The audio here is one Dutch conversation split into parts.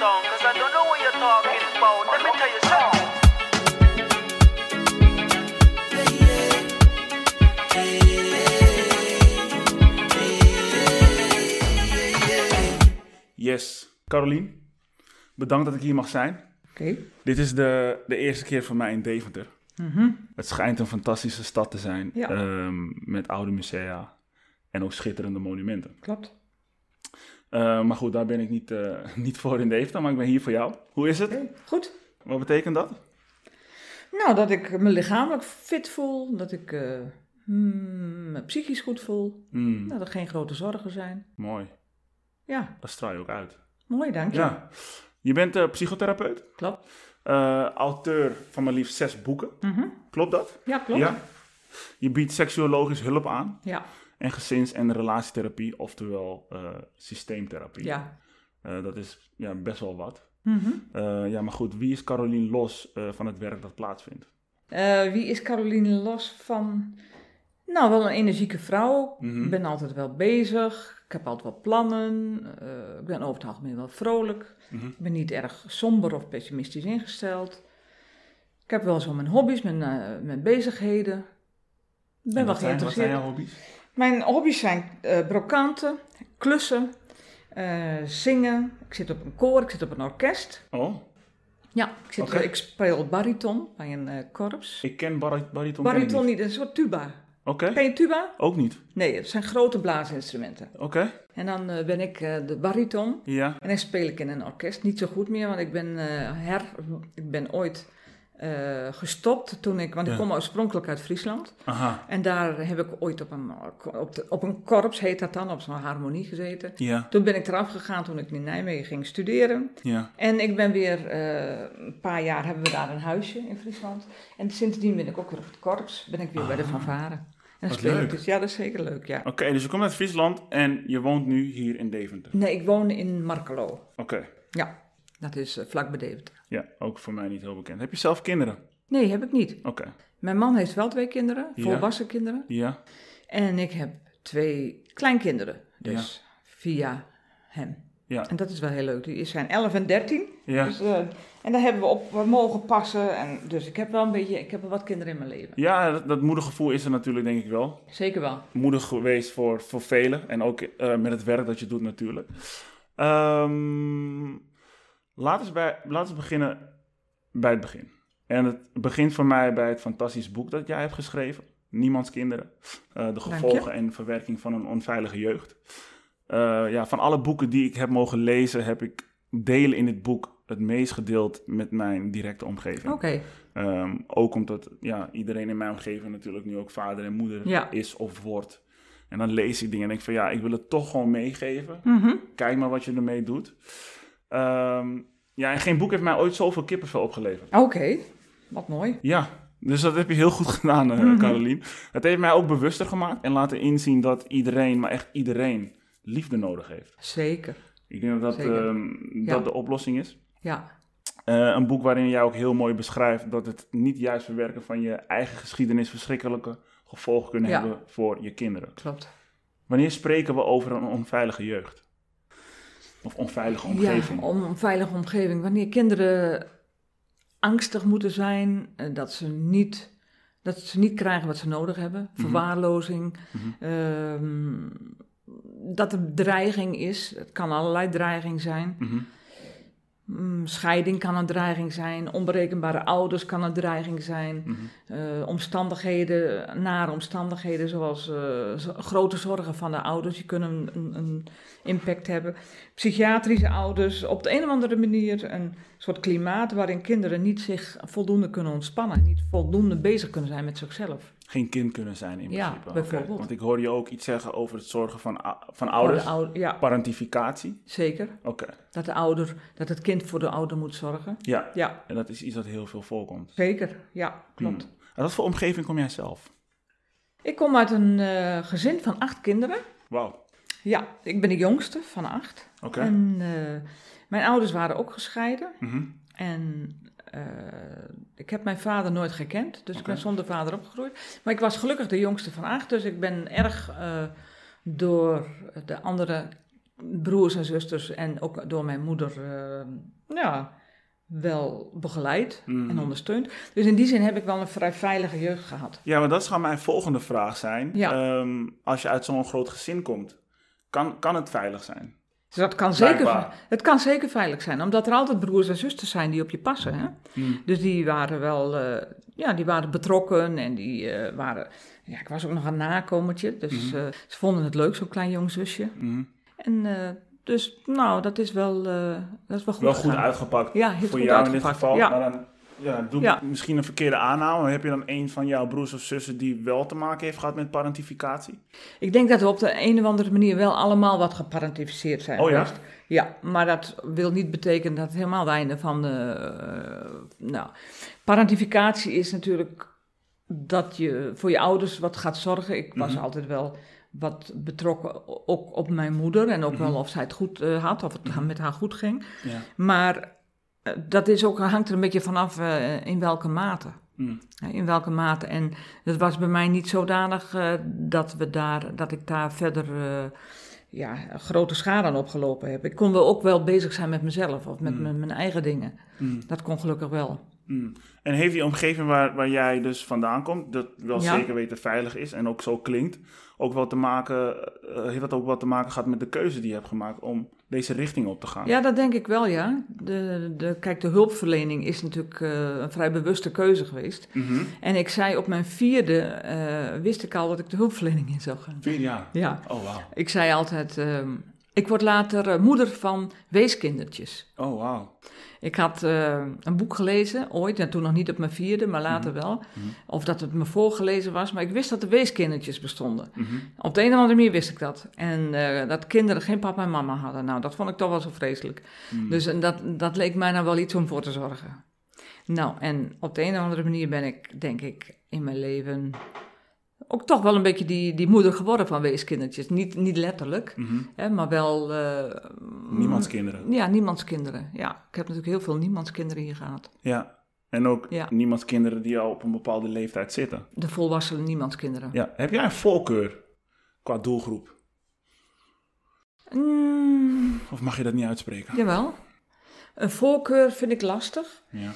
song, cause I don't know what you're talking about. Let me tell you something. Yes, Carolien, bedankt dat ik hier mag zijn. Oké. Dit is de, de eerste keer voor mij in Deventer. Het schijnt een fantastische stad te zijn, Ja. ehm, met oude musea en ook schitterende monumenten. Klopt. Eh, maar goed, daar ben ik niet, eh, niet voor in Deventer, maar ik ben hier voor jou. Hoe is het? Goed. Wat betekent dat? Nou, dat ik me lichamelijk fit voel, dat ik eh, hmm, me psychisch goed voel, Hmm, dat er geen grote zorgen zijn. Mooi, Ja, dat straal je ook uit. mooi, dank je. Ja. Je bent psychotherapeut, Klopt. auteur van maar liefst zes boeken. Mhm. Klopt dat? Ja, klopt. Ja. Je biedt seksuologisch hulp aan Ja, en gezins- en relatietherapie, oftewel eh, systeemtherapie. ja. Eh, dat is ja, best wel wat. Mhm. Eh, ja, maar goed, wie is Carolien los van het werk dat plaatsvindt? Wie is Caroline los van? Nou, wel een energieke vrouw. Mhm. Ik ben altijd wel bezig. Ik heb altijd wel plannen. Ik ben over het algemeen wel vrolijk. Mhm. Ik ben niet erg somber of pessimistisch ingesteld. Ik heb wel zo mijn hobby's, mijn, mijn bezigheden. Ik ben En wel wat zijn, wat zijn geïnteresseerd. jouw hobby's? Mijn hobby's zijn eh, brokanten, klussen, eh, zingen. Ik zit op een koor, ik zit op een orkest. Oh, Ja, ik, zit, ik speel bariton bij een eh, korps. ik ken bar bariton. Bariton niet. niet, een soort tuba. Oké, Ken je tuba? ook niet. Nee, het zijn grote blaasinstrumenten. Oké, En dan ben ik de bariton. ja. En dan speel ik in een orkest. Niet zo goed meer, want ik ben, her, ik ben ooit eh, gestopt toen ik... Want ik kom oorspronkelijk uit Friesland. Aha, En daar heb ik ooit op een, op, de- op een korps, heet dat dan, op zo'n harmonie gezeten. ja, Toen ben ik eraf gegaan toen ik in Nijmegen ging studeren. ja. En ik ben weer, eh, een paar jaar hebben we daar een huisje in Friesland. En sindsdien ben ik ook weer op het korps, ben ik weer bij de fanfare. En ik leuk. dus, ja, dat is zeker leuk, ja. Oké, dus je komt uit Friesland en je woont nu hier in Deventer. Nee, ik woon in Markelo. Oké, Ja, dat is eh, vlak bij Deventer. ja, ook voor mij niet heel bekend. Heb je zelf kinderen? Nee, heb ik niet. Oké, Mijn man heeft wel twee kinderen, Ja. volwassen kinderen. ja, En ik heb twee kleinkinderen, dus via hem. Ja. En dat is wel heel leuk. Die zijn 11 en 13. ja. Dus, eh, en daar hebben we op we mogen passen. En dus ik heb wel een beetje, ik heb wel wat kinderen in mijn leven. Ja, dat, dat moedergevoel is er natuurlijk denk ik wel. Zeker wel. Moedig geweest voor, voor velen en ook eh, met het werk dat je doet natuurlijk. Ehm laten, we bij, laten we beginnen bij het begin. En het begint voor mij bij het fantastische boek dat jij hebt geschreven. Niemands kinderen. Eh, de gevolgen en verwerking van een onveilige jeugd. Eh, ja, van alle boeken die ik heb mogen lezen, heb ik delen in dit boek het meest gedeeld met mijn directe omgeving. Oké. Ehm, ook omdat ja, iedereen in mijn omgeving natuurlijk nu ook vader en moeder Ja. is of wordt. En dan lees ik dingen en denk van ja, ik wil het toch gewoon meegeven. Mhm. Kijk maar wat je ermee doet. Ehm, ja, en geen boek heeft mij ooit zoveel kippenvel opgeleverd. Oké. Wat mooi. Ja, dus dat heb je heel goed gedaan, eh Mhm. Carolien. Het heeft mij ook bewuster gemaakt en laten inzien dat iedereen, maar echt iedereen, liefde nodig heeft. Zeker. Ik denk dat dat, ehm, Ja. dat de oplossing is. Ja. Eh, een boek waarin jij ook heel mooi beschrijft dat het niet juist verwerken van je eigen geschiedenis verschrikkelijke gevolgen kunnen Ja. hebben voor je kinderen. Klopt. Wanneer spreken we over een onveilige jeugd? Of onveilige omgeving? Ja, om een veilige omgeving. Wanneer kinderen angstig moeten zijn, eh, dat ze niet, dat ze niet krijgen wat ze nodig hebben. Verwaarlozing. Mhm. ehm, dat er dreiging is. Het kan allerlei dreiging zijn. Mhm. Scheiding kan een dreiging zijn. Onberekenbare ouders kan een dreiging zijn. Mhm. Eh, omstandigheden, nare omstandigheden zoals eh, grote zorgen van de ouders, die kunnen een, een impact hebben. Psychiatrische ouders, op de een of andere manier een soort klimaat waarin kinderen niet zich voldoende kunnen ontspannen, niet voldoende bezig kunnen zijn met zichzelf. Geen kind kunnen zijn in Ja, principe. Oké. bijvoorbeeld. Want ik hoorde je ook iets zeggen over het zorgen van, van Voor ouders. de ouder, ja, Parentificatie. zeker. Oké, Dat, de ouder, dat het kind voor de ouder moet zorgen. ja. Ja, En dat is iets dat heel veel voorkomt. zeker. Ja, klopt. Hmm. En wat voor omgeving kom jij zelf? Ik kom uit een eh, gezin van acht kinderen. Wauw, Ja, ik ben de jongste van acht. oké. En eh, mijn ouders waren ook gescheiden. Mhm. En eh, ik heb mijn vader nooit gekend. Dus ik ben zonder vader opgegroeid. Maar ik was gelukkig de jongste van acht. Dus ik ben erg eh, door de andere broers en zusters en ook door mijn moeder eh, ja, wel begeleid Mhm. en ondersteund. Dus in die zin heb ik wel een vrij veilige jeugd gehad. Ja, maar dat zou mijn volgende vraag zijn. Ja. Ehm, als je uit zo'n groot gezin komt, kan, kan het veilig zijn? Dus dat kan zeker, het kan zeker veilig zijn, omdat er altijd broers en zusters zijn die op je passen. Hè? Mm. Dus die waren wel, eh, ja, die waren betrokken en die eh, waren, ja, ik was ook nog een nakomertje, dus Mhm. eh, ze vonden het leuk, zo'n klein jong zusje. Mhm. En dus, nou, dat is wel, dat is wel goed Wel goed uitgepakt Ja, voor goed jou in dit uitgepakt. geval. Ja. Maar dan ja, doe Ja. misschien een verkeerde aanname. Heb je dan een van jouw broers of zussen die wel te maken heeft gehad met parentificatie? Ik denk dat we op de een of andere manier wel allemaal wat geparentificeerd zijn Oh ja? Ja, maar dat wil niet betekenen dat helemaal einde van de... eh, nou, parentificatie is natuurlijk dat je voor je ouders wat gaat zorgen. Ik was Mhm. altijd wel wat betrokken, ook op mijn moeder. En ook Mhm. wel of zij het goed eh, had, of het met haar goed ging. Ja. Maar dat is ook, hangt er een beetje vanaf eh, in welke mate. Mm. Ja, In welke mate. En het was bij mij niet zodanig eh, dat, we daar, dat ik daar verder eh, ja, grote schade aan opgelopen heb. Ik kon wel ook wel bezig zijn met mezelf of met Mm. mijn, eigen dingen. Mm. Dat kon gelukkig wel. En heeft die omgeving waar, waar jij dus vandaan komt, dat wel Ja. zeker weten veilig is en ook zo klinkt, ook wel te maken, eh, heeft dat ook wat te maken gehad met de keuze die je hebt gemaakt om deze richting op te gaan? Ja, dat denk ik wel, ja. De, de, kijk, de hulpverlening is natuurlijk eh, een vrij bewuste keuze geweest. Mhm. En ik zei op mijn vierde, eh, wist ik al dat ik de hulpverlening in zou gaan. Vier jaar. Ja, Oh, wauw. ik zei altijd, ehm, ik word later eh, moeder van weeskindertjes. Oh, wauw. Ik had eh, een boek gelezen, ooit, en toen nog niet op mijn vierde, maar later wel. Mhm. Of dat het me voorgelezen was, maar ik wist dat er weeskindertjes bestonden. Mhm. Op de een of andere manier wist ik dat. En eh, dat kinderen geen papa en mama hadden. Nou, dat vond ik toch wel zo vreselijk. Mm. Dus en dat, dat leek mij nou wel iets om voor te zorgen. Nou, en op de een of andere manier ben ik, denk ik, in mijn leven ook toch wel een beetje die, die moeder geworden van weeskindertjes. Niet, niet letterlijk, Mhm. hè, maar wel... eh, Niemands kinderen. Ja, niemands kinderen. Ja, ik heb natuurlijk heel veel niemands kinderen hier gehad. Ja. En ook Ja. niemands kinderen die al op een bepaalde leeftijd zitten. De volwassen niemands kinderen. Ja. Heb jij een voorkeur qua doelgroep? Mm, Of mag je dat niet uitspreken? jawel. Een voorkeur vind ik lastig. Ja.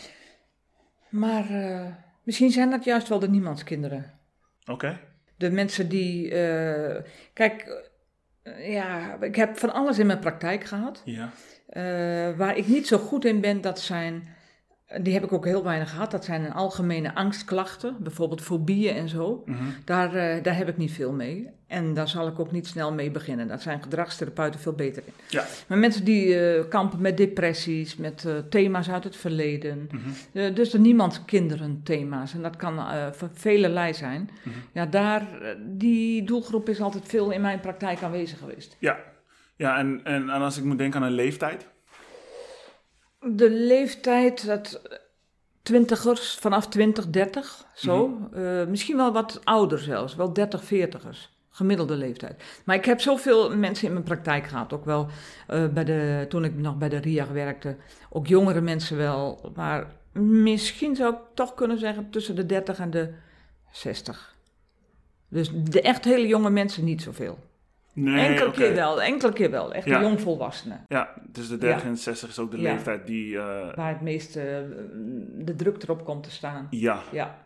Maar eh, misschien zijn dat juist wel de niemandskinderen. Oké. De mensen die. eh, kijk, eh, ja, ik heb van alles in mijn praktijk gehad. Ja. Eh, waar ik niet zo goed in ben, dat zijn. Die heb ik ook heel weinig gehad. Dat zijn algemene angstklachten, bijvoorbeeld fobieën en zo. Mhm. Daar, eh, daar heb ik niet veel mee. En daar zal ik ook niet snel mee beginnen. Daar zijn gedragstherapeuten veel beter in. Ja. Maar mensen die eh, kampen met depressies, met eh, thema's uit het verleden. Mhm. Dus de niemands kinderen thema's. En dat kan van velelei zijn. Mhm. Ja, daar, die doelgroep is altijd veel in mijn praktijk aanwezig geweest. Ja. Ja, en, en, en als ik moet denken aan een leeftijd. De leeftijd, dat twintigers, vanaf 20, 30, zo. Eh, misschien wel wat ouder zelfs, wel 30, 40ers. Gemiddelde leeftijd. Maar ik heb zoveel mensen in mijn praktijk gehad. Ook wel eh, bij de, toen ik nog bij de RIAG werkte. Ook jongere mensen wel. Maar misschien zou ik toch kunnen zeggen tussen de 30 en de 60. Dus de echt hele jonge mensen niet zoveel. Nee, enkele keer wel, enkele keer wel. Echt Ja. de jongvolwassenen. Ja, dus de 30 Ja. en 60 is ook de leeftijd die... eh, Waar het meeste eh, de druk erop komt te staan. ja. Ja.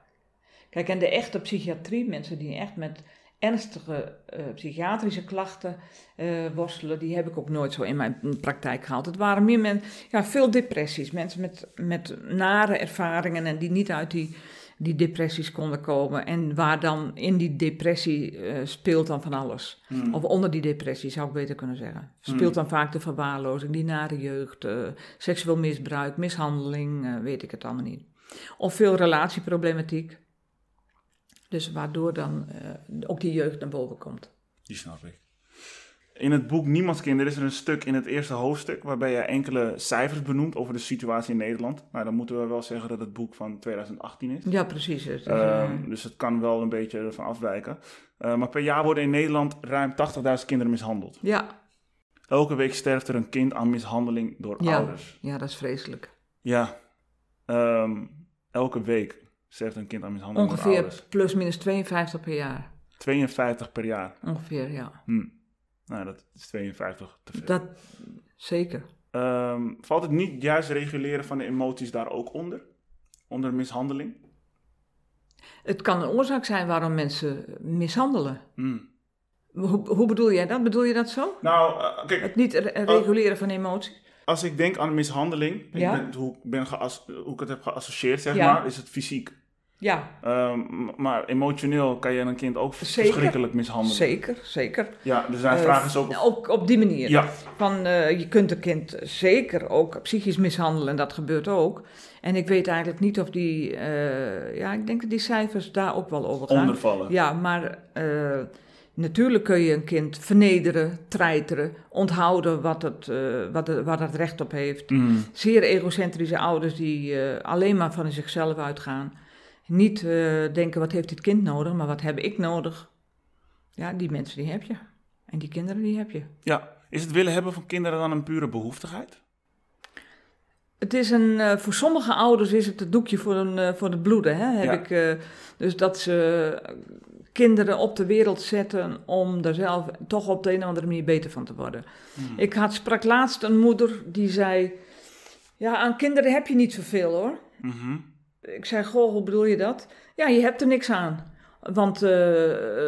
Kijk, en de echte psychiatrie, mensen die echt met ernstige eh, psychiatrische klachten worstelen, die heb ik ook nooit zo in mijn praktijk gehad. Het waren meer men, ja, veel depressies, mensen met, met nare ervaringen en die niet uit die, die depressies konden komen. En waar dan in die depressie eh, speelt dan van alles. Hmm. Of onder die depressie zou ik beter kunnen zeggen. Speelt dan vaak de verwaarlozing, die nare jeugd, eh, seksueel misbruik, mishandeling, eh, weet ik het allemaal niet. Of veel relatieproblematiek. Dus waardoor dan ook die jeugd naar boven komt. Die snap ik. In het boek Niemands Kinderen is er een stuk in het eerste hoofdstuk waarbij je enkele cijfers benoemt over de situatie in Nederland. Nou, dan moeten we wel zeggen dat het boek van 2018 is. Ja, precies. Dus, eh, Ehm, dus het kan wel een beetje ervan afwijken. Eh, maar per jaar worden in Nederland ruim 80.000 kinderen mishandeld. ja, Elke week sterft er een kind aan mishandeling door Ja. ouders. ja, dat is vreselijk. Ja, Ehm, elke week sterft een kind aan mishandeling door Ongeveer ouders. plus minus 52 per jaar. 52 per jaar. Ongeveer, ja. Hm. Nou, dat is 52 te veel. Dat, zeker. Ehm, valt het niet juist reguleren van de emoties daar ook onder? Onder mishandeling? Het kan een oorzaak zijn waarom mensen mishandelen. Hmm. Hoe, hoe bedoel jij dat? Bedoel je dat zo? Nou, eh, kijk, Het niet re- reguleren van emoties? als ik denk aan mishandeling, ik ben- hoe, ik ben geas- hoe ik het heb geassocieerd, zeg Ja. maar, is het fysiek. Ja, Ehm, maar emotioneel kan je een kind ook Zeker. verschrikkelijk mishandelen. zeker, zeker. Ja, dus mijn Eh, vraag is ook... Ook op die manier. Ja, Van, eh, je kunt een kind zeker ook psychisch mishandelen, en dat gebeurt ook. En ik weet eigenlijk niet of die, eh, ja, ik denk dat die cijfers daar ook wel over gaan. ondervallen. Ja, maar natuurlijk kun je een kind vernederen, treiteren, onthouden wat het, wat het, waar het recht op heeft. Mm, Zeer egocentrische ouders die alleen maar van zichzelf uitgaan. Niet eh, denken, wat heeft dit kind nodig, maar wat heb ik nodig? Ja, die mensen die heb je. En die kinderen die heb je. ja. Is het willen hebben van kinderen dan een pure behoeftigheid? Het is een, eh, voor sommige ouders is het het doekje voor, een, eh, voor het bloeden. Hè? Heb Ja. ik, dus dat ze kinderen op de wereld zetten om er zelf toch op de een of andere manier beter van te worden. Hmm. Ik had, sprak laatst een moeder die zei, ja aan kinderen heb je niet zoveel hoor. Mhm. Ik zei, goh, hoe bedoel je dat? Ja, je hebt er niks aan. Want eh,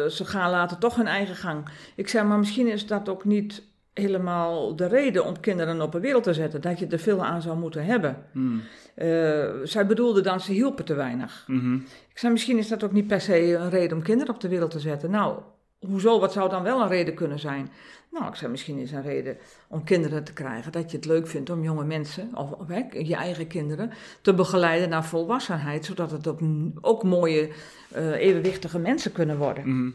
ze gaan later toch hun eigen gang. Ik zei, maar misschien is dat ook niet helemaal de reden om kinderen op de wereld te zetten. Dat je er veel aan zou moeten hebben. Mm, Eh, zij bedoelde dan, ze hielpen te weinig. mhm. Ik zei, misschien is dat ook niet per se een reden om kinderen op de wereld te zetten. Nou, hoezo, wat zou dan wel een reden kunnen zijn? Nou, ik zei, misschien is een reden om kinderen te krijgen dat je het leuk vindt om jonge mensen, of, of hè, je eigen kinderen, te begeleiden naar volwassenheid, zodat het ook, ook mooie, eh, evenwichtige mensen kunnen worden. Mhm.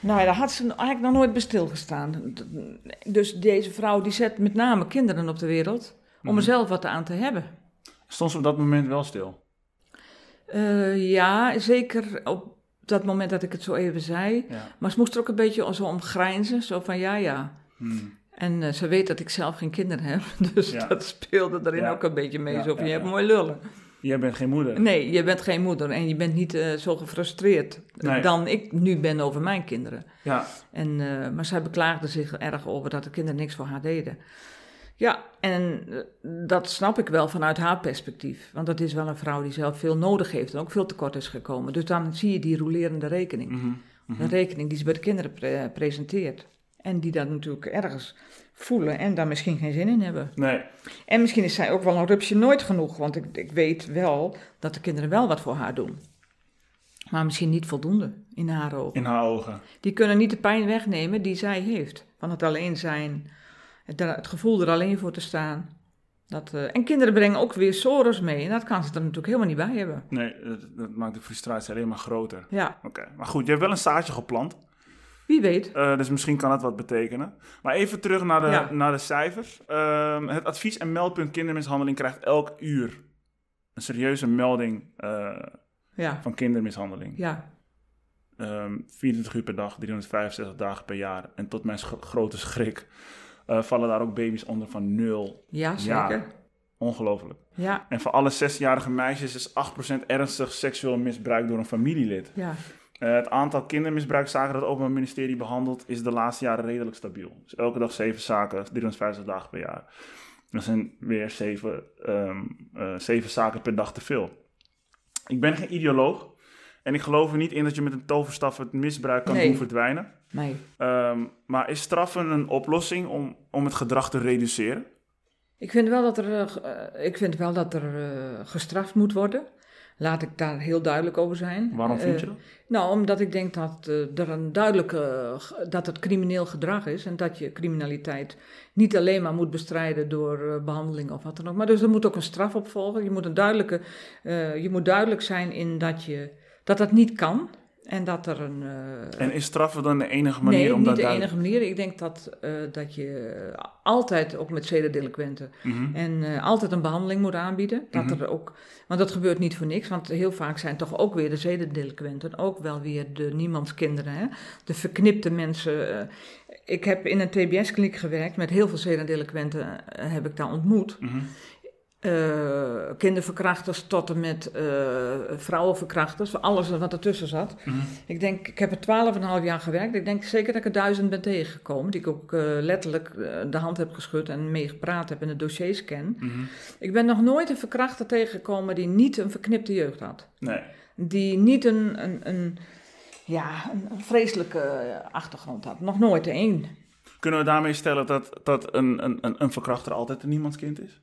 Nou, ja, daar had ze eigenlijk nog nooit bij stilgestaan. Dus deze vrouw die zet met name kinderen op de wereld om Mhm. er zelf wat aan te hebben. Stond ze op dat moment wel stil? Eh, ja, zeker op dat moment dat ik het zo even zei. Ja. Maar ze moest er ook een beetje zo om grijnzen. Zo van ja, ja. Mm. En eh, ze weet dat ik zelf geen kinderen heb. Dus Ja. dat speelde erin Ja. ook een beetje mee. Zo van je hebt mooi lullen. Jij bent geen moeder. Nee, je bent geen moeder. En je bent niet eh, zo gefrustreerd Nee. dan ik nu ben over mijn kinderen. Ja, En, eh, maar zij beklaagde zich erg over dat de kinderen niks voor haar deden. Ja, en eh, dat snap ik wel vanuit haar perspectief. Want dat is wel een vrouw die zelf veel nodig heeft en ook veel tekort is gekomen. Dus dan zie je die rolerende rekening. mhm. Mhm. Een rekening die ze bij de kinderen pre- presenteert. En die dat natuurlijk ergens voelen en daar misschien geen zin in hebben. Nee, En misschien is zij ook wel een rupsje nooit genoeg. Want ik, ik weet wel dat de kinderen wel wat voor haar doen. Maar misschien niet voldoende in haar ogen. in haar ogen. Die kunnen niet de pijn wegnemen die zij heeft. Van het alleen zijn, het, het gevoel er alleen voor te staan. Dat, eh, en kinderen brengen ook weer sores mee. En dat kan ze er natuurlijk helemaal niet bij hebben. Nee, dat, dat maakt de frustratie alleen maar groter. Ja, Oké, maar goed, je hebt wel een zaadje geplant. wie weet. Eh, dus misschien kan dat wat betekenen. Maar even terug naar de, Ja. naar de cijfers. Ehm, het advies- en meldpunt kindermishandeling krijgt elk uur een serieuze melding eh, Ja, van kindermishandeling. ja, Ehm 24 uur per dag, 365 dagen per jaar. En tot mijn grote schrik eh, vallen daar ook baby's onder van nul. ja zeker. Ja. Ongelooflijk. Ja, En voor alle 16-jarige meisjes is 8% ernstig seksueel misbruik door een familielid. ja, Eh, het aantal kindermisbruikzaken dat het Openbaar Ministerie behandelt is de laatste jaren redelijk stabiel. Dus elke dag zeven zaken, 350 dagen per jaar. Dat zijn weer zeven, ehm, eh, zeven zaken per dag te veel. Ik ben geen ideoloog en ik geloof er niet in dat je met een toverstaf het misbruik kan Nee. doen verdwijnen. Nee. Ehm, maar is straffen een oplossing om, om het gedrag te reduceren? Ik vind wel dat er, eh, eh, ik vind wel dat er eh, gestraft moet worden. Laat ik daar heel duidelijk over zijn. Waarom vind je dat? Nou, omdat ik denk dat er een duidelijke, dat het crimineel gedrag is en dat je criminaliteit niet alleen maar moet bestrijden door eh, behandeling of wat dan ook, maar dus er moet ook een straf op volgen. Je moet een duidelijke, je moet duidelijk zijn in dat je dat dat niet kan en dat er een. eh, En is straffen dan de enige manier nee, om niet dat de duidelijk- enige manier. Ik denk dat, eh, dat je altijd ook met zedendelinquenten Mhm. en eh, altijd een behandeling moet aanbieden. Dat Mhm. er ook, want dat gebeurt niet voor niks. Want heel vaak zijn toch ook weer de zedendelinquenten. Ook wel weer de niemandskinderen. Hè? De verknipte mensen. ik heb in een TBS-kliniek gewerkt. Met heel veel zedendelinquenten heb ik daar ontmoet. Mhm. Eh, kinderverkrachters tot en met eh, vrouwenverkrachters, alles wat ertussen zat. Mhm. Ik denk, ik heb er twaalf en een half jaar gewerkt. Ik denk zeker dat ik er duizend ben tegengekomen, die ik ook eh, letterlijk de hand heb geschud en mee gepraat heb en de dossiers ken. Mhm. Ik ben nog nooit een verkrachter tegengekomen die niet een verknipte jeugd had. Nee. Die niet een, een, een, ja, een, vreselijke achtergrond had. Nog nooit één. Kunnen we daarmee stellen dat, dat een, een, een- een verkrachter altijd een niemandskind is?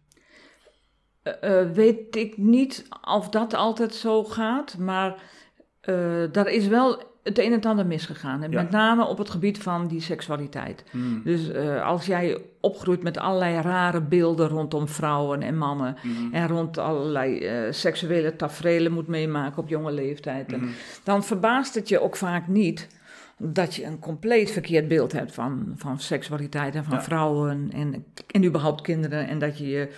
Eh, eh, weet ik niet of dat altijd zo gaat, maar eh, daar is wel het een en het ander misgegaan. En Ja. met name op het gebied van die seksualiteit. Mhm. Dus als jij opgroeit met allerlei rare beelden rondom vrouwen en mannen. Mhm. En rond allerlei seksuele tafereelen moet meemaken op jonge leeftijd. En Mhm. dan verbaast het je ook vaak niet dat je een compleet verkeerd beeld hebt van, van seksualiteit en van Ja. vrouwen en, en überhaupt kinderen. En dat je je,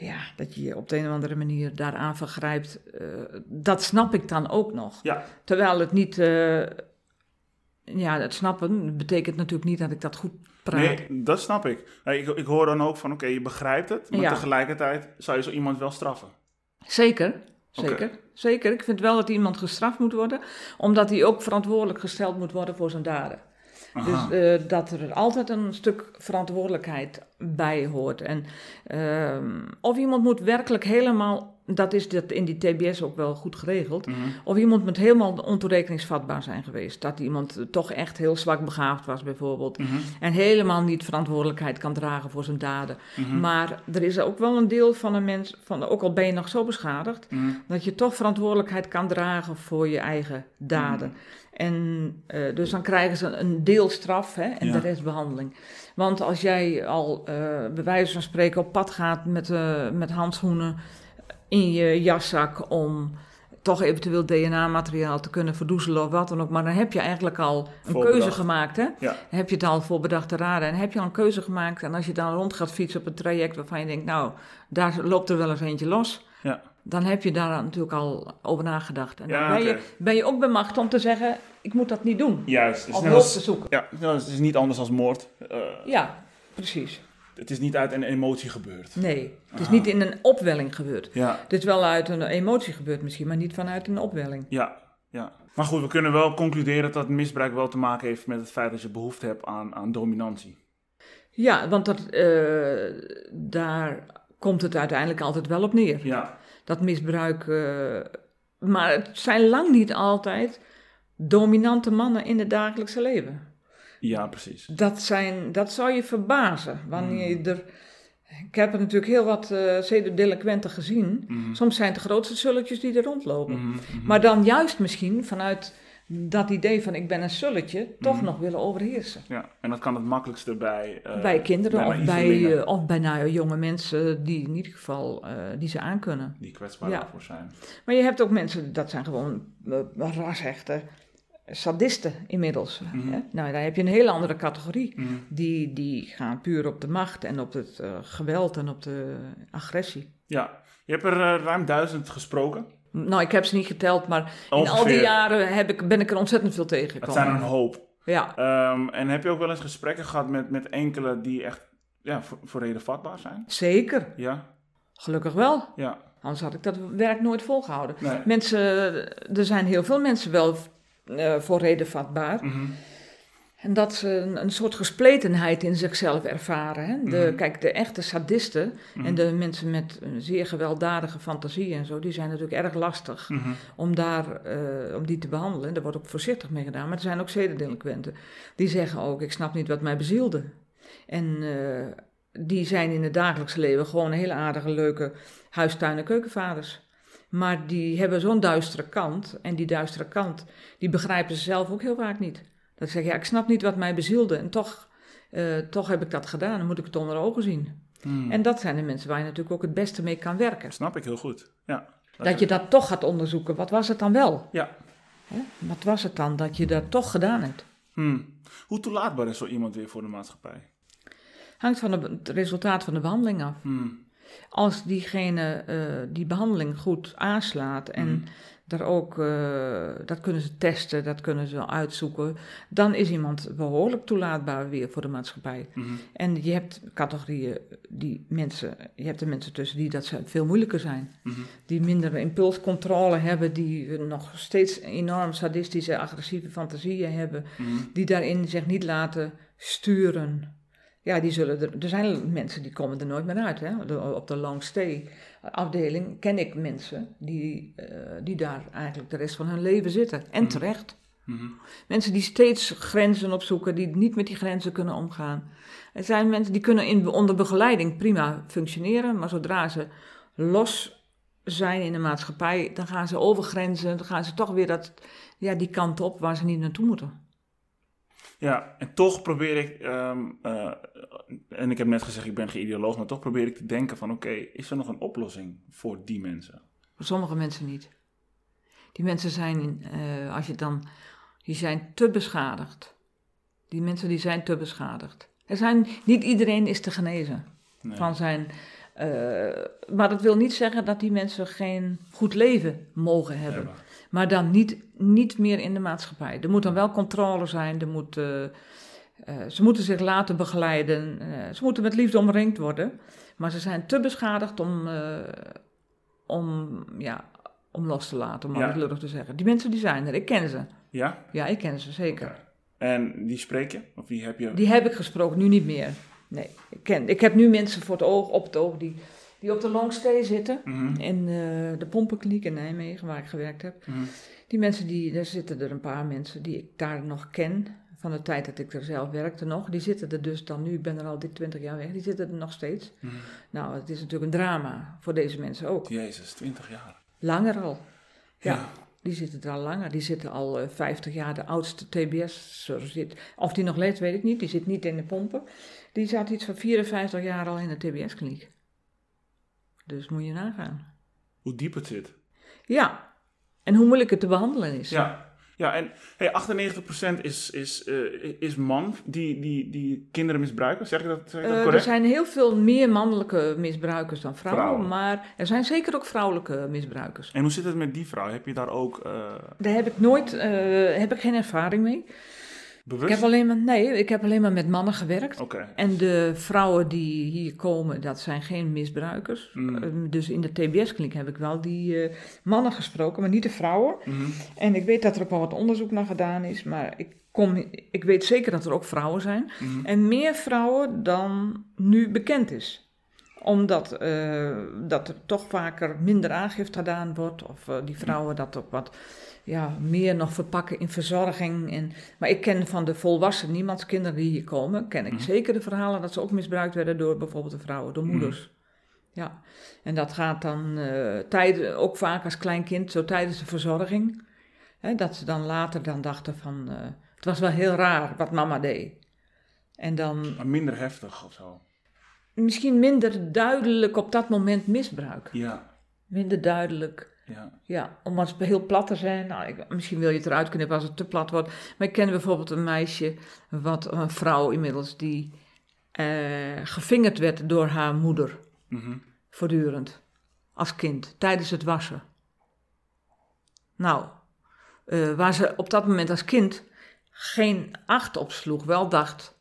ja, dat je je op de een of andere manier daaraan vergrijpt. eh, dat snap ik dan ook nog. Ja, Terwijl het niet, eh, ja, het snappen betekent natuurlijk niet dat ik dat goed praat. nee, dat snap ik. Ik, ik hoor dan ook van, oké, je begrijpt het, maar Ja. tegelijkertijd zou je zo iemand wel straffen. Zeker, zeker. Zeker. Ik vind wel dat iemand gestraft moet worden, omdat hij ook verantwoordelijk gesteld moet worden voor zijn daden. Aha. Dus eh, dat er altijd een stuk verantwoordelijkheid bij hoort. En ehm, of iemand moet werkelijk helemaal, dat is dat in die TBS ook wel goed geregeld, Mhm. of iemand moet helemaal ontoerekeningsvatbaar zijn geweest. Dat iemand toch echt heel zwak begaafd was bijvoorbeeld. Mhm. En helemaal niet verantwoordelijkheid kan dragen voor zijn daden. Mhm. Maar er is ook wel een deel van een mens, van, ook al ben je nog zo beschadigd, dat je toch verantwoordelijkheid kan dragen voor je eigen daden. En eh, dus dan krijgen ze een deel straf hè, en Ja. de rest behandeling. Want als jij al eh bij wijze van spreken op pad gaat met, eh, met handschoenen in je jaszak om toch eventueel DNA-materiaal te kunnen verdoezelen of wat dan ook. Maar dan heb je eigenlijk al een Voorbedacht. keuze gemaakt. Hè? Ja. Dan heb je het al voor bedachte raden. En heb je al een keuze gemaakt. En als je dan rond gaat fietsen op een traject waarvan je denkt, nou, daar loopt er wel eens eentje los. Ja. Dan heb je daar natuurlijk al over nagedacht. En dan Ja, ben, je, ben je ook bemacht om te zeggen, ik moet dat niet doen. Juist. Het is, Of net hulp te zoeken. ja, het is niet anders als moord. Eh, Ja, precies. Het is niet uit een emotie gebeurd. Nee, het is Ah. niet in een opwelling gebeurd. Ja, Het is wel uit een emotie gebeurd misschien, maar niet vanuit een opwelling. ja, ja. Maar goed, we kunnen wel concluderen dat misbruik wel te maken heeft met het feit dat je behoefte hebt aan, aan dominantie. Ja, want dat, eh, daar komt het uiteindelijk altijd wel op neer. Ja, Dat misbruik. eh, maar het zijn lang niet altijd dominante mannen in het dagelijkse leven. ja precies. Dat, zijn, dat zou je verbazen wanneer je Hmm. er. Ik heb er natuurlijk heel wat zedendelinquenten gezien. Mhm. Soms zijn het de grootste zulletjes die er rondlopen. Mhm. Maar dan juist misschien vanuit dat idee van ik ben een sulletje, toch Mhm. nog willen overheersen. Ja, en dat kan het makkelijkste bij... eh, bij kinderen bij of, bij, eh, of bij nou, jonge mensen die in ieder geval eh, die ze aankunnen. Die kwetsbaar ja. daarvoor zijn. Maar je hebt ook mensen, dat zijn gewoon uh, rashechte sadisten inmiddels. Mhm. Hè? Nou, daar heb je een hele andere categorie. Mhm. Die, die gaan puur op de macht en op het geweld en op de agressie. Ja, je hebt er ruim duizend gesproken. Nou, ik heb ze niet geteld, maar in al die jaren heb ik, ben ik er ontzettend veel Het tegengekomen. zijn er een hoop. Ja, Ehm, en heb je ook wel eens gesprekken gehad met, met enkele die echt ja, voor, voor reden vatbaar zijn? zeker. Ja, Gelukkig wel. ja. Anders had ik dat werk nooit volgehouden. Nee. Mensen, er zijn heel veel mensen wel eh, voor reden vatbaar. Mhm. En dat ze een, een soort gespletenheid in zichzelf ervaren. Hè? De, Mhm. Kijk, de echte sadisten Mhm. en de mensen met een zeer gewelddadige fantasie en zo, die zijn natuurlijk erg lastig Mhm. om, daar, eh, om die te behandelen. En daar wordt ook voorzichtig mee gedaan. Maar er zijn ook zedendelinquenten die zeggen ook, ik snap niet wat mij bezielde. En eh, die zijn in het dagelijkse leven gewoon hele aardige, leuke huistuin- en keukenvaders. Maar die hebben zo'n duistere kant. En die duistere kant, die begrijpen ze zelf ook heel vaak niet. Dat ze zeggen, ja, ik snap niet wat mij bezielde. En toch, eh, toch heb ik dat gedaan. Dan moet ik het onder ogen zien. Mhm. En dat zijn de mensen waar je natuurlijk ook het beste mee kan werken. Snap ik heel goed. Ja. Dat je dat toch gaat onderzoeken. Wat was het dan wel? Ja. Hè? Wat was het dan dat je dat toch gedaan hebt? Hmm. Hoe toelaatbaar is zo iemand weer voor de maatschappij? Hangt van de- het resultaat van de behandeling af. Hmm. Als diegene eh, die behandeling goed aanslaat en. Daar ook, eh, dat kunnen ze testen, dat kunnen ze uitzoeken, dan is iemand behoorlijk toelaatbaar weer voor de maatschappij. Mhm. En je hebt categorieën die mensen, je hebt er mensen tussen die dat veel moeilijker zijn. Mhm. Die minder impulscontrole hebben, die nog steeds enorm sadistische, agressieve fantasieën hebben, Mhm. die daarin zich niet laten sturen. Ja, die zullen er, er zijn mensen die komen er nooit meer uit. Hè? Op de long stay afdeling ken ik mensen die, eh, die daar eigenlijk de rest van hun leven zitten. En Mhm. terecht. Mhm. Mensen die steeds grenzen opzoeken, die niet met die grenzen kunnen omgaan. Er zijn mensen die kunnen in, onder begeleiding prima functioneren, maar zodra ze los zijn in de maatschappij, dan gaan ze over grenzen, dan gaan ze toch weer dat, ja, die kant op waar ze niet naartoe moeten. Ja, en toch probeer ik, ehm, eh, en ik heb net gezegd ik ben geen ideoloog, maar toch probeer ik te denken van oké, is er nog een oplossing voor die mensen? Voor sommige mensen niet. Die mensen zijn, eh, als je dan, die zijn te beschadigd. Die mensen die zijn te beschadigd. Er zijn, niet iedereen is te genezen. Nee. van zijn. eh, maar dat wil niet zeggen dat die mensen geen goed leven mogen hebben. Hebben. Maar dan niet, niet meer in de maatschappij. Er moet dan wel controle zijn. Er moet, eh, eh, ze moeten zich laten begeleiden. eh, ze moeten met liefde omringd worden. Maar ze zijn te beschadigd om, om, ja, om los te laten, om Ja. het lullig te zeggen. Die mensen die zijn er. Ik ken ze. Ja? Ja, ik ken ze zeker. En die spreek je? Of die heb je? Die heb ik gesproken, nu niet meer. Nee, ik, ken, ik heb nu mensen voor het oog, op het oog die, die op de longstay zitten. Mhm. In eh, de pompenkliniek in Nijmegen, waar ik gewerkt heb. Mhm. Die mensen, die, daar zitten er een paar mensen die ik daar nog ken. Van de tijd dat ik er zelf werkte nog. Die zitten er dus dan nu, ik ben er al dit 20 jaar weg. Die zitten er nog steeds. Mhm. Nou, het is natuurlijk een drama voor deze mensen ook. Jezus, 20 jaar. Langer al. Ja. Ja. Die zitten er al langer. Die zitten al eh 50 jaar. De oudste TBS zit. Of die nog leeft, weet ik niet. Die zit niet in de pompen. Die zat iets van 54 jaar al in de TBS-kliniek. Dus moet je nagaan. Hoe diep het zit. Ja. En hoe moeilijk het te behandelen is. Ja. Ja, en hey, 98% is, is, eh, is man die, die, die kinderen misbruiken. Zeg ik dat, zeg ik dat Eh, er zijn heel veel meer mannelijke misbruikers dan vrouwen, Vrouwen. maar er zijn zeker ook vrouwelijke misbruikers. En hoe zit het met die vrouw? Heb je daar ook eh, Daar heb ik nooit, heb ik geen ervaring mee. Bewust? Ik heb alleen maar, nee, ik heb alleen maar met mannen gewerkt. En de vrouwen die hier komen, dat zijn geen misbruikers. Mm. Ehm, Dus in de TBS-kliniek heb ik wel die eh, mannen gesproken, maar niet de vrouwen. Mhm. En ik weet dat er ook wel wat onderzoek naar gedaan is, maar ik, kom, ik weet zeker dat er ook vrouwen zijn. Mhm. En meer vrouwen dan nu bekend is. Omdat eh, dat er toch vaker minder aangifte gedaan wordt. Of eh, die vrouwen dat ook wat ja, meer nog verpakken in verzorging. En, maar ik ken van de volwassen niemandskinderen die hier komen... ken ik Mhm. zeker de verhalen dat ze ook misbruikt werden door bijvoorbeeld de vrouwen, door moeders. Ja, en dat gaat dan tijden, ook vaak als klein kind, zo tijdens de verzorging. Hè, dat ze dan later dan dachten van... eh, het was wel heel raar wat mama deed. En dan Maar minder heftig of zo. misschien minder duidelijk op dat moment misbruik. Ja. Minder duidelijk, Ja. ja, om als heel plat te zijn. Nou, ik, misschien wil je het eruit knippen als het te plat wordt. Maar ik ken bijvoorbeeld een meisje, wat, een vrouw inmiddels, die eh, gevingerd werd door haar moeder. Mhm. Voortdurend. Als kind, tijdens het wassen. Nou, eh, waar ze op dat moment als kind geen acht op sloeg, wel dacht,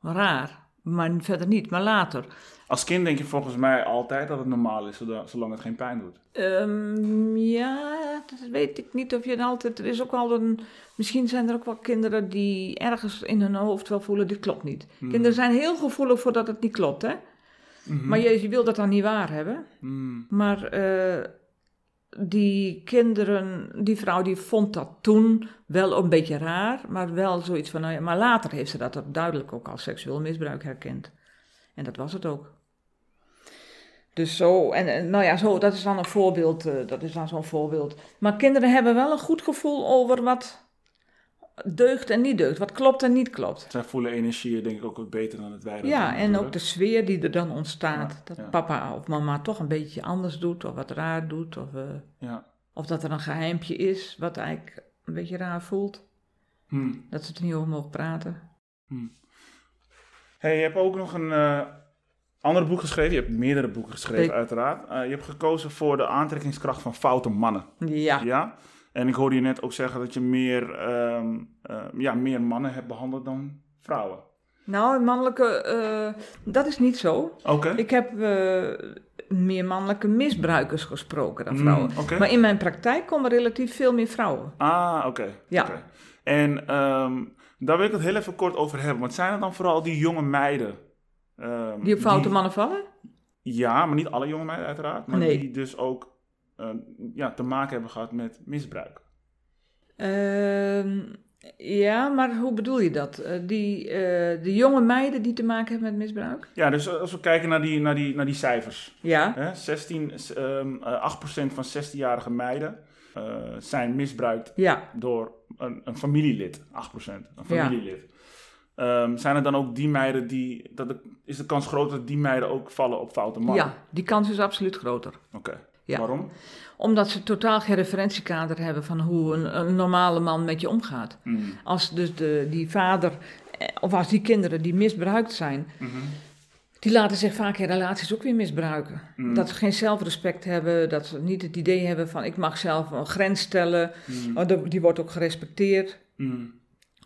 raar, maar verder niet, maar later. Als kind denk je volgens mij altijd dat het normaal is, zolang het geen pijn doet. Ehm, ja, dat weet ik niet of je altijd. Er is ook wel een. Misschien zijn er ook wel kinderen die ergens in hun hoofd wel voelen: dit klopt niet. Hmm. Kinderen zijn heel gevoelig voor dat het niet klopt, hè? Mhm. Maar je, je wil dat dan niet waar hebben. Mhm. Maar eh, die kinderen, die vrouw, die vond dat toen wel een beetje raar, maar wel zoiets van. Nou ja, maar later heeft ze dat duidelijk ook als seksueel misbruik herkend. En dat was het ook. Dus zo, en, en nou ja, zo, dat is dan een voorbeeld, eh, dat is dan zo'n voorbeeld. Maar kinderen hebben wel een goed gevoel over wat deugt en niet deugt, wat klopt en niet klopt. Zij voelen energieën denk ik ook wat beter dan het wij dat Ja, doen, en ook de sfeer die er dan ontstaat. Ja, dat ja. papa of mama toch een beetje anders doet, of wat raar doet, of, eh, Ja. of dat er een geheimpje is wat eigenlijk een beetje raar voelt. Hm. Dat ze er niet over mogen praten. Hm. Hey, je hebt ook nog een, eh, andere boek geschreven. Je hebt meerdere boeken geschreven, Ik- uiteraard. Eh, je hebt gekozen voor de aantrekkingskracht van foute mannen. Ja. Ja? En ik hoorde je net ook zeggen dat je meer, ehm, eh, ja, meer mannen hebt behandeld dan vrouwen. Nou, mannelijke, eh, dat is niet zo. Oké. Ik heb meer mannelijke misbruikers gesproken dan Mm, vrouwen. oké. Maar in mijn praktijk komen relatief veel meer vrouwen. Ah, oké. Ja. En ehm, daar wil ik het heel even kort over hebben. Want zijn het dan vooral die jonge meiden? Ehm, Die op foute mannen vallen? Ja, maar niet alle jonge meiden uiteraard. Maar Nee. die dus ook eh, ja, te maken hebben gehad met misbruik. Ehm, ja, maar hoe bedoel je dat? Eh, die, eh, de jonge meiden die te maken hebben met misbruik? Ja, dus als we kijken naar die, naar die, naar die cijfers. Ja. Hè, 16, ehm, eh, 8% van 16-jarige meiden zijn misbruikt Ja. door een, een familielid. 8%, een familielid. Ehm, zijn er dan ook die meiden die... Dat de, is de kans groter dat die meiden ook vallen op foute mannen? ja, die kans is absoluut groter. Oké. Ja. Waarom? Omdat ze totaal geen referentiekader hebben van hoe een, een normale man met je omgaat. Hmm. Als dus de, die vader, eh, of als die kinderen die misbruikt zijn, Mhm. die laten zich vaak in relaties ook weer misbruiken. Mm. Dat ze geen zelfrespect hebben, dat ze niet het idee hebben van ik mag zelf een grens stellen. Hmm. De- die wordt ook gerespecteerd. Hmm.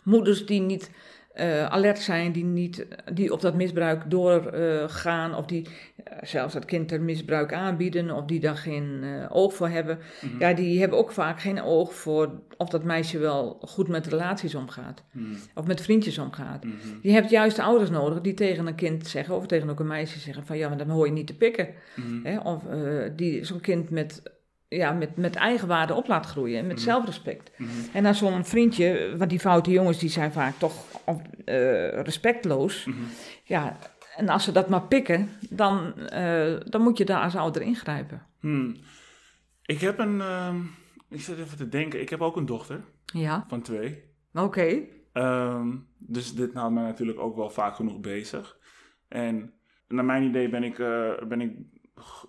Moeders die niet eh, alert zijn, die, niet, die op dat misbruik doorgaan, of die eh, zelfs het kind er misbruik aanbieden, of die daar geen eh, oog voor hebben. Mhm. Ja, die hebben ook vaak geen oog voor of dat meisje wel goed met relaties omgaat, Hmm. of met vriendjes omgaat. Mhm. Je hebt juist ouders nodig die tegen een kind zeggen, of tegen ook een meisje zeggen van ja, maar dan hoor je niet te pikken. Mhm. Hè? Of eh, die zo'n kind met, ja, met, met eigenwaarde op laat groeien en met Mhm. zelfrespect. Mhm. En dan zo'n vriendje, want die foute jongens die zijn vaak toch eh, respectloos. Mhm. Ja, en als ze dat maar pikken, dan, eh, dan moet je daar als ouder ingrijpen. Hmm. Ik heb een. ehm, ik zit even te denken. Ik heb ook een dochter Ja, van twee. oké. Ehm, dus dit houdt mij natuurlijk ook wel vaak genoeg bezig. En naar mijn idee ben ik, eh, ben ik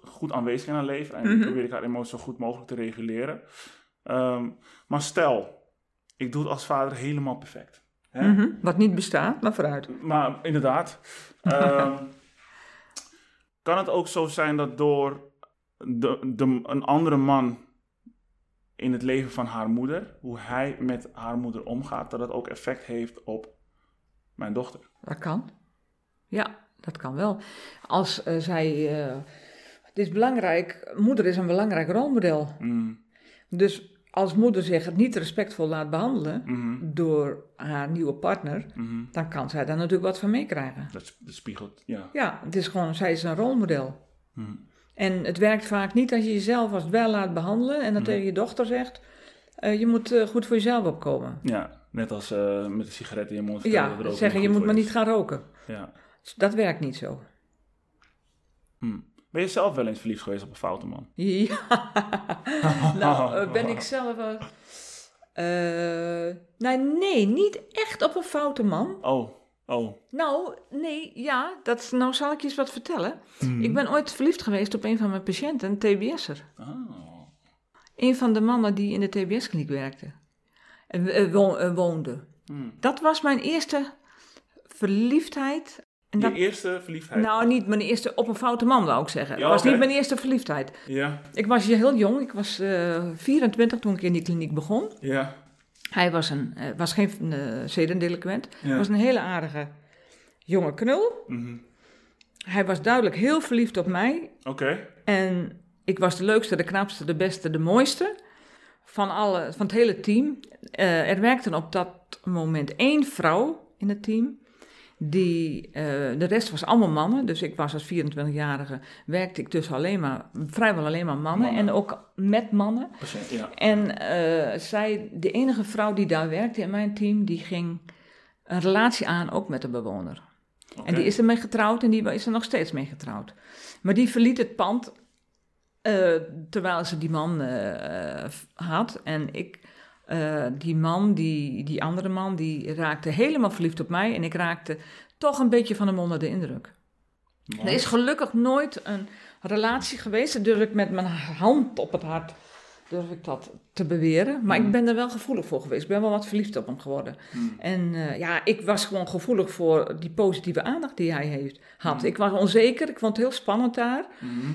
goed aanwezig in haar leven. En Mhm. probeer ik haar emoties zo goed mogelijk te reguleren. Ehm, maar stel, ik doe het als vader helemaal perfect. Hè? Mhm, Wat niet bestaat, maar vooruit. Maar inderdaad. ehm, kan het ook zo zijn dat door de, de, een andere man in het leven van haar moeder, hoe hij met haar moeder omgaat, dat het ook effect heeft op mijn dochter? Dat kan. Ja, dat kan wel. Als eh, zij. eh, het is belangrijk, moeder is een belangrijk rolmodel. Mm, Dus als moeder zich niet respectvol laat behandelen mhm, door haar nieuwe partner, mhm. dan kan zij daar natuurlijk wat van meekrijgen. Dat, sp- dat spiegelt, ja. Ja, het is gewoon, zij is een rolmodel. Mhm. En het werkt vaak niet als je jezelf als wel laat behandelen en dan tegen je dochter zegt, eh, je moet eh, goed voor jezelf opkomen. Ja, net als eh, met de sigaret in je mond. Ja, zeggen je moet maar is. niet gaan roken. Ja. Dat werkt niet zo. Hm. Ben je zelf wel eens verliefd geweest op een foute man? Ja, nou eh, ben ik zelf... eh, eh, nou nee, niet echt op een foute man. Oh, oh. Nou, nee, ja, dat, nou zal ik je eens wat vertellen. Mhm. Ik ben ooit verliefd geweest op een van mijn patiënten, een TBS'er. Oh. Een van de mannen die in de TBS-kliniek werkte. En eh, wo- woonde. Hm. Dat was mijn eerste verliefdheid. En Je eerste verliefdheid? nou, niet mijn eerste op een foute man, wou ik zeggen. Ja, Het was niet mijn eerste verliefdheid. Ja, Ik was heel jong, ik was eh 24 toen ik in die kliniek begon. ja. Hij was, een, eh, was geen uh, zedendelinquent. ja. Hij was een hele aardige jonge knul. Mhm. Hij was duidelijk heel verliefd op mij. Oké. En ik was de leukste, de knapste, de beste, de mooiste van, alle, van het hele team. Er werkte op dat moment één vrouw in het team. Die, eh, de rest was allemaal mannen. Dus ik was als 24-jarige, werkte ik dus alleen maar, vrijwel alleen maar mannen. Mannen. En ook met mannen. Ja. En eh, zij, de enige vrouw die daar werkte in mijn team, die ging een relatie aan ook met de bewoner. En die is ermee getrouwd en die is er nog steeds mee getrouwd. Maar die verliet het pand eh, terwijl ze die man had. En ik, eh, die man, die, die andere man, die raakte helemaal verliefd op mij. En ik raakte toch een beetje van hem onder de indruk. Mooi. Er is gelukkig nooit een relatie geweest. Dat durf ik met mijn hand op het hart. durf ik dat te beweren. Maar ik ben er wel gevoelig voor geweest. Ik ben wel wat verliefd op hem geworden. Hmm. En eh, ja, ik was gewoon gevoelig voor die positieve aandacht die hij heeft, had. Mhm. Ik was onzeker, ik vond het heel spannend daar.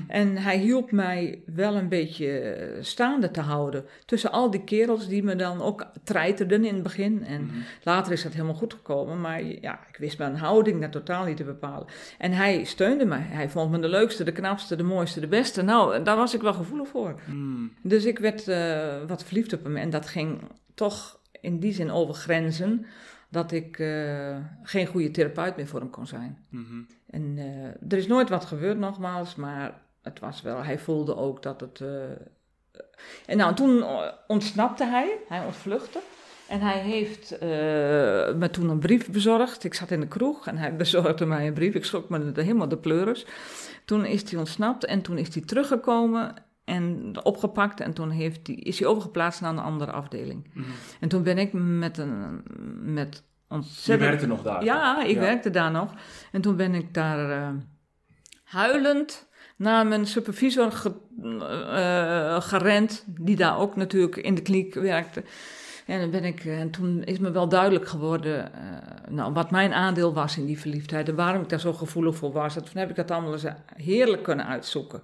En hij hielp mij wel een beetje eh, staande te houden. Tussen al die kerels die me dan ook treiterden in het begin. En later is dat helemaal goed gekomen. Maar ja, ik wist mijn houding daar totaal niet te bepalen. En hij steunde mij. Hij vond me de leukste, de knapste, de mooiste, de beste. Nou, daar was ik wel gevoelig voor. Dus ik werd eh, wat verliefd op hem. En dat ging toch in die zin over grenzen. Dat ik eh, geen goede therapeut meer voor hem kon zijn. Mhm. En eh, er is nooit wat gebeurd nogmaals, maar het was wel, hij voelde ook dat het... eh, en nou, toen ontsnapte hij, hij ontvluchtte. En hij heeft me toen een brief bezorgd. Ik zat in de kroeg en hij bezorgde mij een brief. Ik schrok me de- helemaal de pleuris. Toen is hij ontsnapt en toen is hij teruggekomen en opgepakt. En toen heeft hij, is hij overgeplaatst naar een andere afdeling. Mhm. En toen ben ik met een met Je ontzettend... werkte nog daar? Ja, ik Ja. werkte daar nog. En toen ben ik daar eh, huilend naar mijn supervisor ge- eh, gerend, die daar ook natuurlijk in de kliniek werkte. En, dan ben ik, eh, en toen is me wel duidelijk geworden nou, wat mijn aandeel was in die verliefdheid en waarom ik daar zo gevoelig voor was. En toen heb ik dat allemaal eens heerlijk kunnen uitzoeken.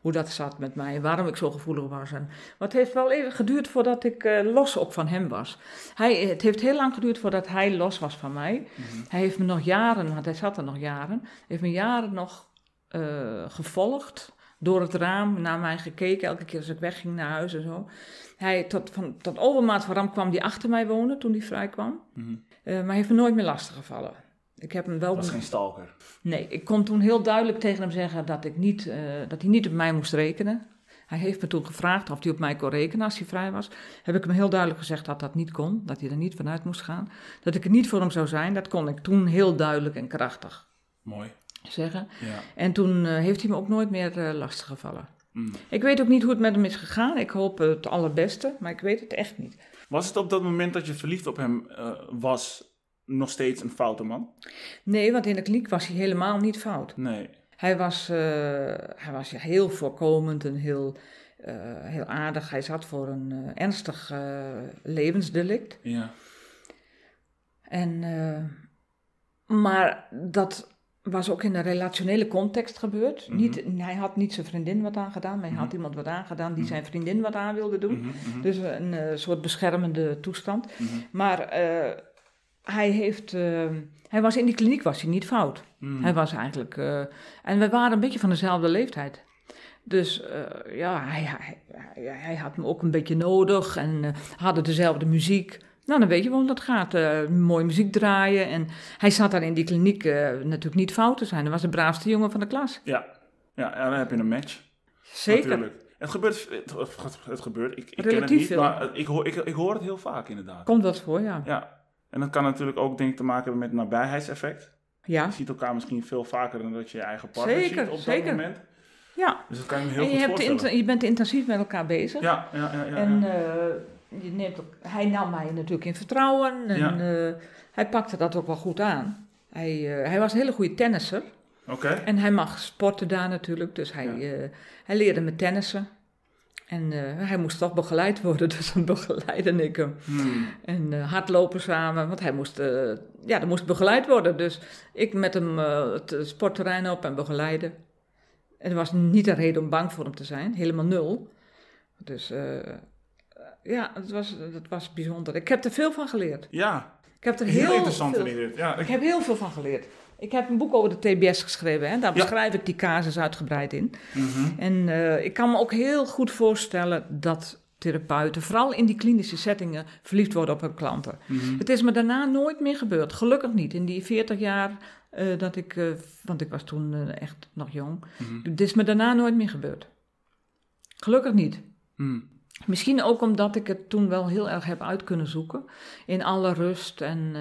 Hoe dat zat met mij en waarom ik zo gevoelig was. En, maar het heeft wel even geduurd voordat ik eh, los ook van hem was. Hij, het heeft heel lang geduurd voordat hij los was van mij. Mhm. Hij heeft me nog jaren, want hij zat er nog jaren, heeft me jaren nog eh, gevolgd. Door het raam naar mij gekeken, elke keer als ik wegging naar huis en zo. Hij, tot, van, tot overmaat van kwam hij achter mij wonen toen hij vrij kwam. Mhm. Eh, maar hij heeft me nooit meer lastiggevallen. Ik heb hem wel... Dat was geen stalker. Nee, ik kon toen heel duidelijk tegen hem zeggen dat, ik niet, eh, dat hij niet op mij moest rekenen. Hij heeft me toen gevraagd of hij op mij kon rekenen als hij vrij was. Heb ik hem heel duidelijk gezegd dat dat niet kon, dat hij er niet vanuit moest gaan. Dat ik er niet voor hem zou zijn, dat kon ik toen heel duidelijk en krachtig Mooi. zeggen. Ja. En toen eh, heeft hij me ook nooit meer eh, lastiggevallen. Mm. Ik weet ook niet hoe het met hem is gegaan. Ik hoop het allerbeste, maar ik weet het echt niet. Was het op dat moment dat je verliefd op hem was nog steeds een foute man? Nee, want in de kliniek was hij helemaal niet fout. Nee. Hij was, eh, hij was heel voorkomend en heel, eh, heel aardig. Hij zat voor een eh, ernstig levensdelict. Ja. En, maar dat was ook in een relationele context gebeurd. Mhm. niet, hij had niet zijn vriendin wat aangedaan, maar hij had Mhm. iemand wat aangedaan die Mhm. zijn vriendin wat aan wilde doen. Dus een soort beschermende toestand. Maar hij, heeft, eh, hij was in die kliniek was hij niet fout. mhm. Hij was eigenlijk. eh, en we waren een beetje van dezelfde leeftijd. Dus eh, ja, hij, hij, hij, hij had me ook een beetje nodig en eh, hadden dezelfde muziek. Nou, dan weet je wel hoe dat gaat. mooie muziek draaien. En hij zat daar in die kliniek natuurlijk niet fout te zijn. Hij was de braafste jongen van de klas. Ja. Ja, en dan heb je een match. Zeker. Natuurlijk. Het gebeurt, het, het, het gebeurt. Ik, ik ken het Relatief niet, veel. maar ik hoor, ik, ik hoor het heel vaak inderdaad. Komt dat voor, ja. Ja. En dat kan natuurlijk ook denk ik te maken hebben met nabijheidseffect. Ja. Je ziet elkaar misschien veel vaker dan dat je je eigen partner Zeker, ziet op zeker. dat moment. ja. Dus dat kan je me heel En je, goed hebt je bent intensief met elkaar bezig. Ja, ja, ja. ja, En ja. eh, je neemt ook, hij nam mij natuurlijk in vertrouwen en Ja. eh, hij pakte dat ook wel goed aan. Hij, eh, hij was een hele goede tennisser Oké. en hij mag sporten daar natuurlijk, dus hij, hij leerde me tennissen. En eh, hij moest toch begeleid worden, dus dan begeleidde ik hem. Hmm. En eh, hardlopen samen, want hij moest, eh, ja, er moest begeleid worden. Dus ik met hem het sportterrein op en begeleiden. En er was niet een reden om bang voor hem te zijn, helemaal nul. Dus ja, het was, het was bijzonder. Ik heb er veel van geleerd. Ja, Ik heb er heel, heel, interessant veel, inderdaad. Ja, Ik ik, heb heel veel van geleerd. Ik heb een boek over de TBS geschreven. Hè? Daar Ja. beschrijf ik die casus uitgebreid in. Mhm. En eh, ik kan me ook heel goed voorstellen dat therapeuten, vooral in die klinische settingen, verliefd worden op hun klanten. Mhm. Het is me daarna nooit meer gebeurd. Gelukkig niet. In die 40 jaar eh, dat ik, eh, want ik was toen echt nog jong. Mhm. Het is me daarna nooit meer gebeurd. Gelukkig niet. Mhm. Misschien ook omdat ik het toen wel heel erg heb uit kunnen zoeken. In alle rust. En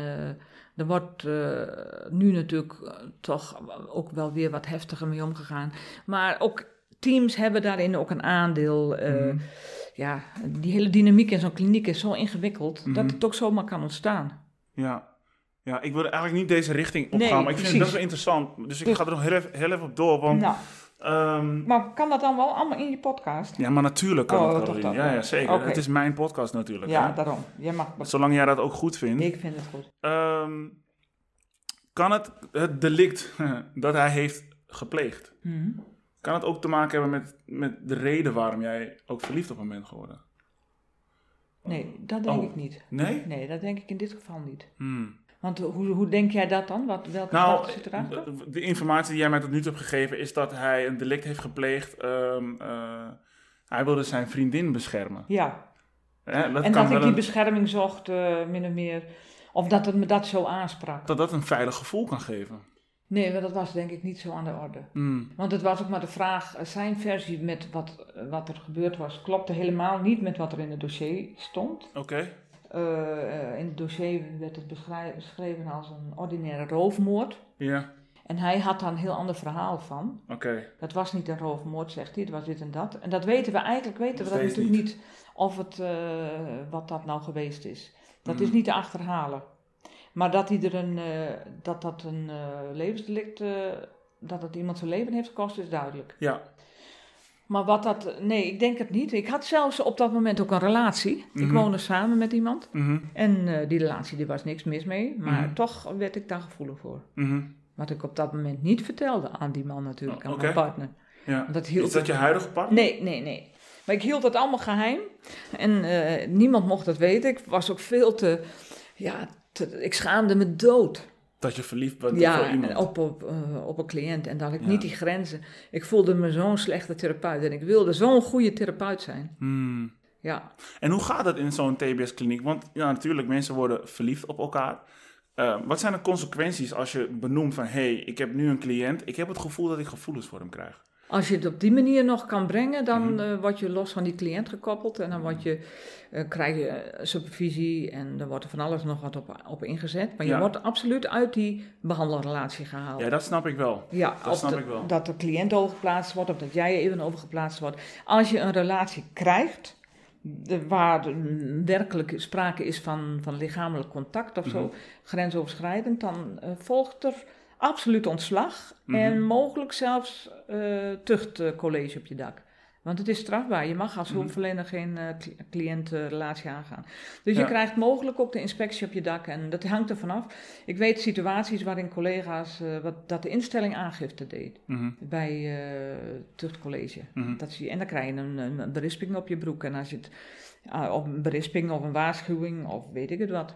er wordt eh, nu natuurlijk eh, toch ook wel weer wat heftiger mee omgegaan. Maar ook teams hebben daarin ook een aandeel. eh, Mhm. Ja, die hele dynamiek in zo'n kliniek is zo ingewikkeld Mhm. dat het ook zomaar kan ontstaan. Ja. ja, ik wilde eigenlijk niet deze richting opgaan, Nee, maar ik vind het best wel interessant. Dus ik ga er nog heel even, heel even op door, want Nou, Ehm, Maar kan dat dan wel allemaal in je podcast? ja, maar natuurlijk kan Oh, dat, Ja, ja. ja, zeker. Oké. Het is mijn podcast natuurlijk. Ja, hè. daarom. Jij mag. Zolang jij dat ook goed vindt. Ik vind het goed. Ehm, kan het, het delict dat hij heeft gepleegd, Mhm. kan het ook te maken hebben met, met de reden waarom jij ook verliefd op hem bent geworden? Nee, dat denk Oh. ik niet. Nee? Nee, dat denk ik in dit geval niet. Hmm. Want hoe, hoe denk jij dat dan? Wat, welke Nou, zitten erachter? de informatie die jij mij tot nu toe hebt gegeven is dat hij een delict heeft gepleegd. ehm, eh, hij wilde zijn vriendin beschermen. Ja, dat en dat ik die een- bescherming zocht, eh, min of meer. Of dat het me dat zo aansprak. dat dat een veilig gevoel kan geven. Nee, maar dat was denk ik niet zo aan de orde. Hmm. Want het was ook maar de vraag, eh, zijn versie met wat, wat er gebeurd was, klopte helemaal niet met wat er in het dossier stond. Oké. Eh, in het dossier werd het beschreven als een ordinaire roofmoord. Ja, En hij had daar een heel ander verhaal van. oké. Dat was niet een roofmoord, zegt hij, het was dit en dat. En dat weten we eigenlijk, weten we dat natuurlijk niet. of het, eh, wat dat nou geweest is. Dat Mhm. is niet te achterhalen. Maar dat, hij er een, eh, dat dat een eh, levensdelict, eh, dat het iemand zijn leven heeft gekost, is duidelijk. Ja. Maar wat dat, nee, ik denk het niet. Ik had zelfs op dat moment ook een relatie. Ik Mhm. woonde samen met iemand. Mhm. En eh, die relatie, die was niks mis mee. Maar Mhm. toch werd ik daar gevoelig voor. Wat ik op dat moment niet vertelde aan die man natuurlijk, aan mijn partner. Ja. Dat hield Is dat je huidige partner? Nee, nee, nee. Maar ik hield het allemaal geheim. En eh, niemand mocht het weten. Ik was ook veel te... Ja, te- ik schaamde me dood. Dat je verliefd bent op Ja, iemand? op, op, eh, op een cliënt. En dat ik Ja. niet die grenzen... Ik voelde me zo'n slechte therapeut. En ik wilde zo'n goede therapeut zijn. Hmm. Ja. En hoe gaat het in zo'n TBS-kliniek? Want ja, natuurlijk, mensen worden verliefd op elkaar. Eh, wat zijn de consequenties als je benoemt van... hé, hey, ik heb nu een cliënt, ik heb het gevoel dat ik gevoelens voor hem krijg. Als je het op die manier nog kan brengen, dan Mhm. eh, word je los van die cliënt gekoppeld. En dan word je, eh, krijg je eh, supervisie en dan wordt er van alles nog wat op, op ingezet. Maar je wordt absoluut uit die behandelrelatie gehaald. Ja, dat snap ik wel. Ja, Dat snap de- ik wel. dat de cliënt overgeplaatst wordt of dat jij even overgeplaatst wordt. Als je een relatie krijgt de, waar mm, werkelijk sprake is van, van lichamelijk contact of zo, Mhm. grensoverschrijdend, dan volgt er absoluut ontslag Mhm. en mogelijk zelfs eh tuchtcollege op je dak. Want het is strafbaar. Je mag als Mhm. hulpverlener geen eh, cli- cliëntrelatie aangaan. Dus je krijgt mogelijk ook de inspectie op je dak. En dat hangt er vanaf. Ik weet situaties waarin collega's eh, wat, dat de instelling aangifte deed Mhm, bij eh tuchtcollege. mhm. Dat je, en dan krijg je een, een, berisping op je broek. En als je het, ah, of een berisping of een waarschuwing of weet ik het wat.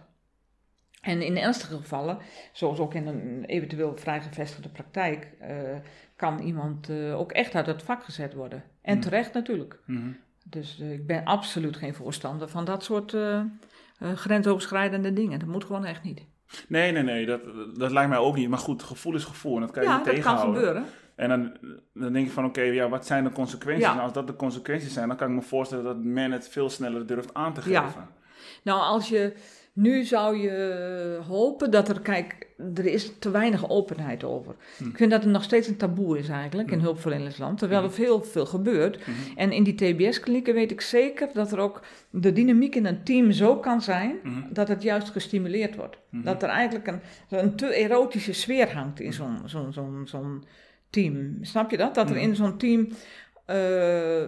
En in ernstige gevallen, zoals ook in een eventueel vrijgevestigde praktijk, eh, kan iemand eh, ook echt uit het vak gezet worden. En Hmm. terecht natuurlijk. mhm. Dus eh, ik ben absoluut geen voorstander van dat soort grensoverschrijdende dingen. Dat moet gewoon echt niet. Nee, nee, nee, dat, dat lijkt mij ook niet. Maar goed, gevoel is gevoel en dat kan je ja, niet dat kan tegenhouden. gebeuren. En dan, dan denk je van, oké, ja, wat zijn de consequenties? Ja. En als dat de consequenties zijn, dan kan ik me voorstellen dat men het veel sneller durft aan te Ja. geven. Nou, als je. Nu zou je hopen dat er, kijk, er is te weinig openheid over. Hm. Ik vind dat er nog steeds een taboe is eigenlijk in Hm. hulpverlenersland, terwijl Hm. er veel, veel gebeurt. Mhm. En in die TBS-klinieken weet ik zeker dat er ook de dynamiek in een team zo kan zijn dat het juist gestimuleerd wordt. Dat er eigenlijk een, een te erotische sfeer hangt in zo'n zo'n zo'n zo'n team. Snap je dat? Dat er in zo'n team eh,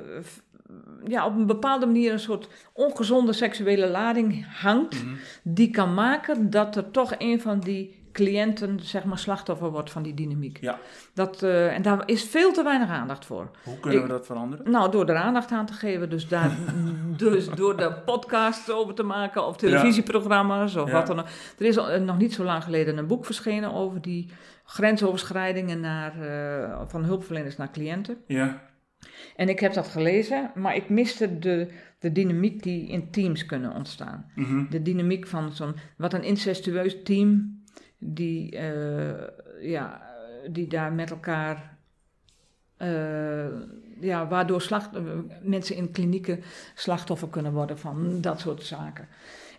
ja, op een bepaalde manier een soort ongezonde seksuele lading hangt, Mhm. die kan maken dat er toch een van die cliënten zeg maar slachtoffer wordt van die dynamiek. Ja. Dat, eh, en daar is veel te weinig aandacht voor. Hoe kunnen Ik- we dat veranderen? Nou, door er aandacht aan te geven. Dus, daar, dus door er podcasts over te maken of televisieprogramma's of Ja. wat dan ook. Er is eh, nog niet zo lang geleden een boek verschenen over die grensoverschrijdingen naar, eh, van hulpverleners naar cliënten. Ja. En ik heb dat gelezen, maar ik miste de, de dynamiek die in teams kunnen ontstaan. Mhm. De dynamiek van zo'n, wat een incestueus team, die, eh, ja, die daar met elkaar, eh, ja, waardoor slacht, eh, mensen in klinieken slachtoffer kunnen worden van dat soort zaken.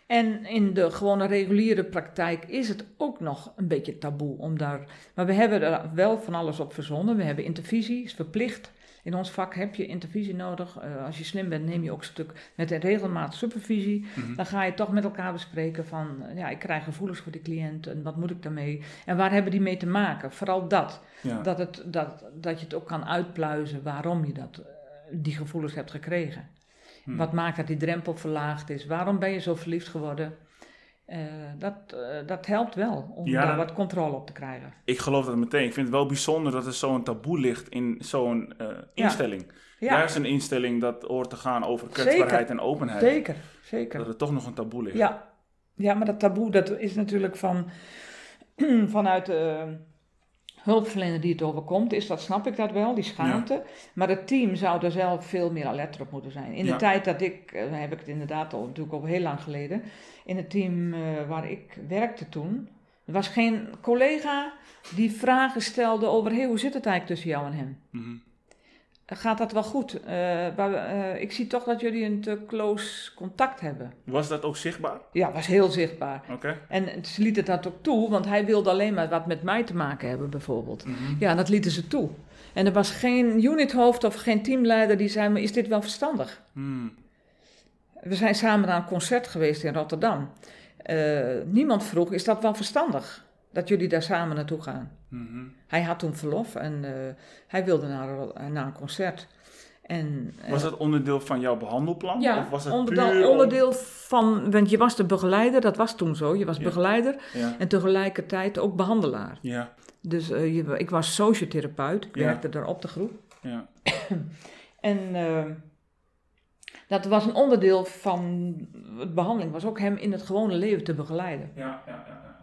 En in de gewone reguliere praktijk is het ook nog een beetje taboe om daar. Maar we hebben er wel van alles op verzonnen. We hebben intervisie, is verplicht. In ons vak heb je intervisie nodig. Eh, als je slim bent, neem je ook een stuk met een regelmaat supervisie. Mhm. Dan ga je toch met elkaar bespreken van, eh, ja, ik krijg gevoelens voor die cliënt en wat moet ik daarmee? En waar hebben die mee te maken? Vooral dat. Ja. Dat, het, dat, dat je het ook kan uitpluizen waarom je dat, eh, die gevoelens hebt gekregen. Hm. Wat maakt dat die drempel verlaagd is? Waarom ben je zo verliefd geworden? Eh, dat, eh, dat helpt wel om Ja, daar wat controle op te krijgen. Ik geloof dat meteen. Ik vind het wel bijzonder dat er zo'n taboe ligt in zo'n eh, instelling. Ja, Juist een instelling dat hoort te gaan over kwetsbaarheid en openheid. zeker, zeker. Dat er toch nog een taboe ligt. Ja. ja, maar dat taboe dat is natuurlijk van, vanuit hulpverlener die het overkomt, is dat, snap ik dat wel, die schaamte. Maar het team zou er zelf veel meer alert op moeten zijn. In de tijd dat ik, eh, heb ik het inderdaad al, natuurlijk al heel lang geleden, in het team eh, waar ik werkte toen, er was geen collega die vragen stelde over, hey, hoe zit het eigenlijk tussen jou en hem? Mhm. Gaat dat wel goed? Eh, waar we- eh, ik zie toch dat jullie een te close contact hebben. Was dat ook zichtbaar? Ja, was heel zichtbaar. Oké. En ze lieten dat ook toe, want hij wilde alleen maar wat met mij te maken hebben, bijvoorbeeld. Mhm. Ja, dat lieten ze toe. En er was geen unithoofd of geen teamleider die zei: maar Is dit wel verstandig? Hmm. We zijn samen naar een concert geweest in Rotterdam. Eh, niemand vroeg: Is dat wel verstandig? Dat jullie daar samen naartoe gaan. Mhm. Hij had toen verlof en eh, hij wilde naar, naar een concert. En, eh, Was dat onderdeel van jouw behandelplan? ja, of was onderdeel, onderdeel van, want je was de begeleider, dat was toen zo. Je was Ja. begeleider Ja. en tegelijkertijd ook behandelaar. Ja. Dus eh, je, ik was sociotherapeut, ik Ja. werkte daar op de groep. Ja. En eh, dat was een onderdeel van de behandeling, was ook hem in het gewone leven te begeleiden. Ja, ja, ja.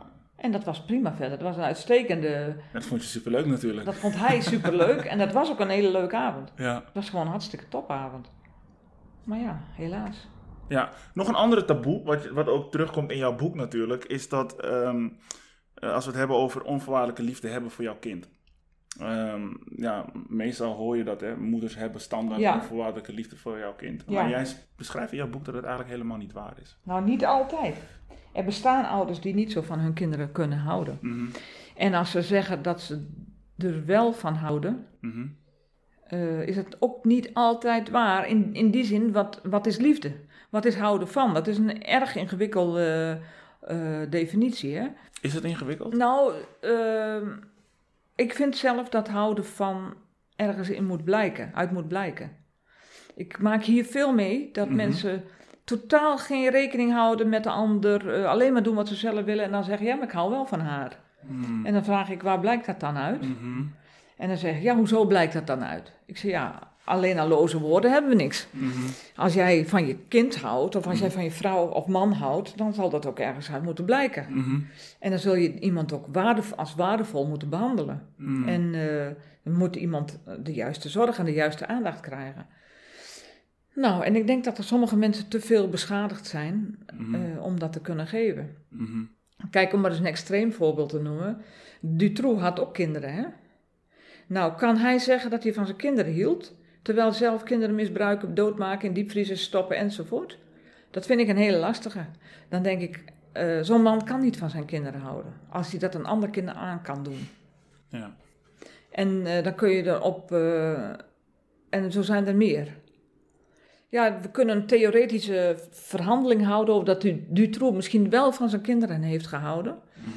En dat was prima verder. Dat was een uitstekende, Dat vond je superleuk natuurlijk. dat vond hij superleuk en dat was ook een hele leuke avond. Ja. Het was gewoon een hartstikke topavond. Maar ja, helaas. ja. Nog een andere taboe, wat, wat ook terugkomt in jouw boek natuurlijk, is dat ehm, eh, als we het hebben over onvoorwaardelijke liefde hebben voor jouw kind. Ehm, ja, meestal hoor je dat, hè. Moeders hebben standaard Ja. onvoorwaardelijke liefde voor jouw kind. Ja. Maar jij beschrijft in jouw boek dat het eigenlijk helemaal niet waar is. Nou, niet altijd. Er bestaan ouders die niet zo van hun kinderen kunnen houden. Mhm. En als ze zeggen dat ze er wel van houden, Mhm. eh, is het ook niet altijd waar. In, in die zin, wat, wat is liefde? Wat is houden van? Dat is een erg ingewikkelde eh, definitie. Hè? Is het ingewikkeld? Nou, ehm, ik vind zelf dat houden van ergens in moet blijken, uit moet blijken. Ik maak hier veel mee dat Mhm. mensen totaal geen rekening houden met de ander, eh, alleen maar doen wat ze zelf willen en dan zeggen, ja, maar ik hou wel van haar. Hmm. En dan vraag ik, waar blijkt dat dan uit? Mhm. En dan zeg ik, ja, hoezo blijkt dat dan uit? Ik zeg, ja, alleen aan loze woorden hebben we niks. Mhm. Als jij van je kind houdt, of als jij van je vrouw of man houdt, dan zal dat ook ergens uit moeten blijken. Mhm. En dan zul je iemand ook waardevol, als waardevol moeten behandelen. Mhm. En eh, dan moet iemand de juiste zorg en de juiste aandacht krijgen. Nou, en ik denk dat er sommige mensen te veel beschadigd zijn Mhm. eh, om dat te kunnen geven. Mhm. Kijk, om maar eens een extreem voorbeeld te noemen. Dutroux had ook kinderen, hè? Nou, kan hij zeggen dat hij van zijn kinderen hield, terwijl zelf kinderen misbruiken, doodmaken, in diepvriezen stoppen enzovoort? Dat vind ik een hele lastige. Dan denk ik, eh, zo'n man kan niet van zijn kinderen houden, als hij dat een ander kind aan kan doen. Ja. En eh, dan kun je erop, en zo zijn er meer. Ja, we kunnen een theoretische verhandeling houden over dat Du- Dutroux misschien wel van zijn kinderen heeft gehouden. Mhm.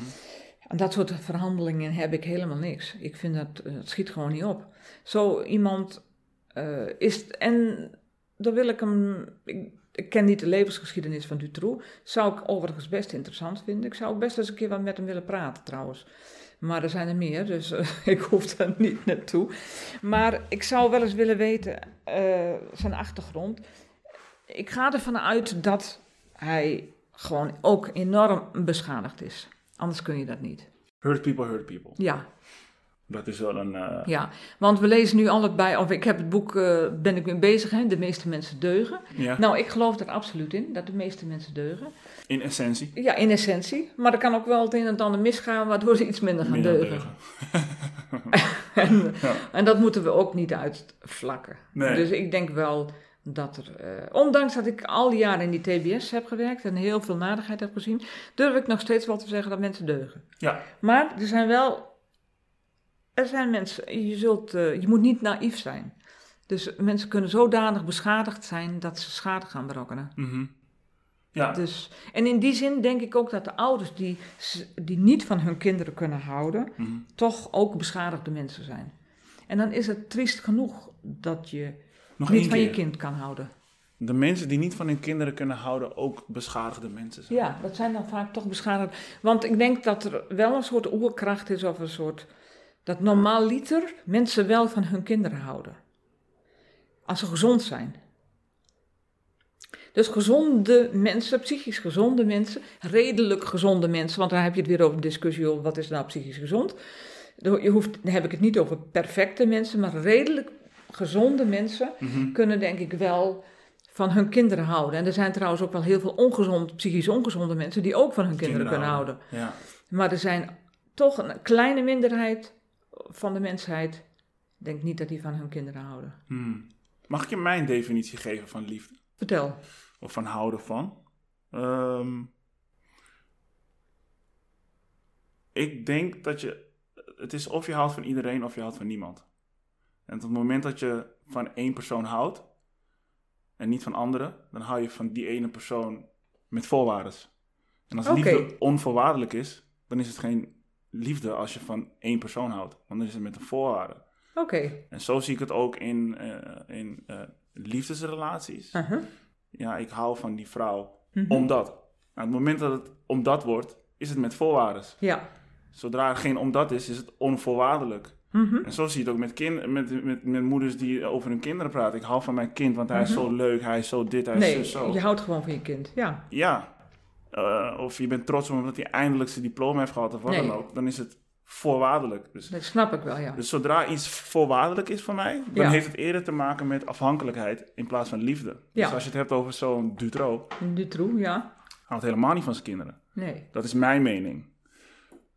En dat soort verhandelingen heb ik helemaal niks. Ik vind dat, eh, het schiet gewoon niet op. Zo iemand eh, is, en dan wil ik hem, ik, ik ken niet de levensgeschiedenis van Dutroux, zou ik overigens best interessant vinden. Ik zou best eens een keer wat met hem willen praten trouwens. Maar er zijn er meer, dus eh, ik hoef daar niet naartoe. Maar ik zou wel eens willen weten, eh, zijn achtergrond. Ik ga ervan uit dat hij gewoon ook enorm beschadigd is. Anders kun je dat niet. Hurt people, hurt people. Ja, Dat is wel een... eh, ja. Want we lezen nu allebei, of ik heb het boek, eh, ben ik mee bezig, hè, De meeste mensen deugen. ja. Nou, ik geloof er absoluut in, dat de meeste mensen deugen. In essentie. Ja, in essentie. Maar er kan ook wel het een en het ander misgaan, waardoor ze iets minder gaan Minder deugen. en, Ja. en dat moeten we ook niet uitvlakken. Nee. Dus ik denk wel dat er, eh, ondanks dat ik al die jaren in die TBS heb gewerkt en heel veel nadigheid heb gezien, durf ik nog steeds wel te zeggen dat mensen deugen. Ja. Maar er zijn wel, er zijn mensen, je, zult, eh, je moet niet naïef zijn. Dus mensen kunnen zodanig beschadigd zijn dat ze schade gaan berokkenen. Mhm. Ja, Dus, en in die zin denk ik ook dat de ouders die, die niet van hun kinderen kunnen houden, Mhm. toch ook beschadigde mensen zijn. En dan is het triest genoeg dat je nog niet van je kind kan houden. De mensen die niet van hun kinderen kunnen houden, ook beschadigde mensen zijn. Ja, dat zijn dan vaak toch beschadigd. Want ik denk dat er wel een soort oerkracht is of een soort... Dat normaaliter mensen wel van hun kinderen houden. Als ze gezond zijn. Dus gezonde mensen, psychisch gezonde mensen, redelijk gezonde mensen, want dan heb je het weer over een discussie over wat is nou psychisch gezond. Je hoeft, dan heb ik het niet over perfecte mensen, maar redelijk gezonde mensen Mhm. kunnen denk ik wel van hun kinderen houden. En er zijn trouwens ook wel heel veel ongezond, psychisch ongezonde mensen die ook van hun kinderen, kunnen houden. Ja. Maar er zijn toch een kleine minderheid van de mensheid, ik denk niet dat die van hun kinderen houden. Hmm. Mag ik je mijn definitie geven van liefde? Vertel. Of van houden van? Ehm, ik denk dat je... Het is of je houdt van iedereen of je houdt van niemand. En op het moment dat je van één persoon houdt... en niet van anderen... dan hou je van die ene persoon met voorwaarden. En als liefde onvoorwaardelijk is... dan is het geen liefde als je van één persoon houdt. Want dan is het met een voorwaarde. Oké. En zo zie ik het ook in, eh, in eh, liefdesrelaties. Uh-huh. Ja, ik hou van die vrouw Mhm. omdat. Nou, het moment dat het omdat wordt, is het met voorwaarden. Ja. Zodra er geen omdat is, is het onvoorwaardelijk. Mhm. En zo zie je het ook met, kind, met, met, met moeders die over hun kinderen praten. Ik hou van mijn kind, want hij is zo leuk, hij is zo dit, hij is Mhm. Nee, zo. je houdt gewoon van je kind. Ja. Ja. Eh, of je bent trots omdat hij eindelijk zijn diploma heeft gehad of wat Nee. dan ook. Dan is het voorwaardelijk. Dus Dat snap ik wel, ja. Dus zodra iets voorwaardelijk is voor mij, dan Ja. heeft het eerder te maken met afhankelijkheid in plaats van liefde. Ja. Dus als je het hebt over zo'n Dutro, Dutroux, ja. houdt helemaal niet van zijn kinderen. Nee. Dat is mijn mening.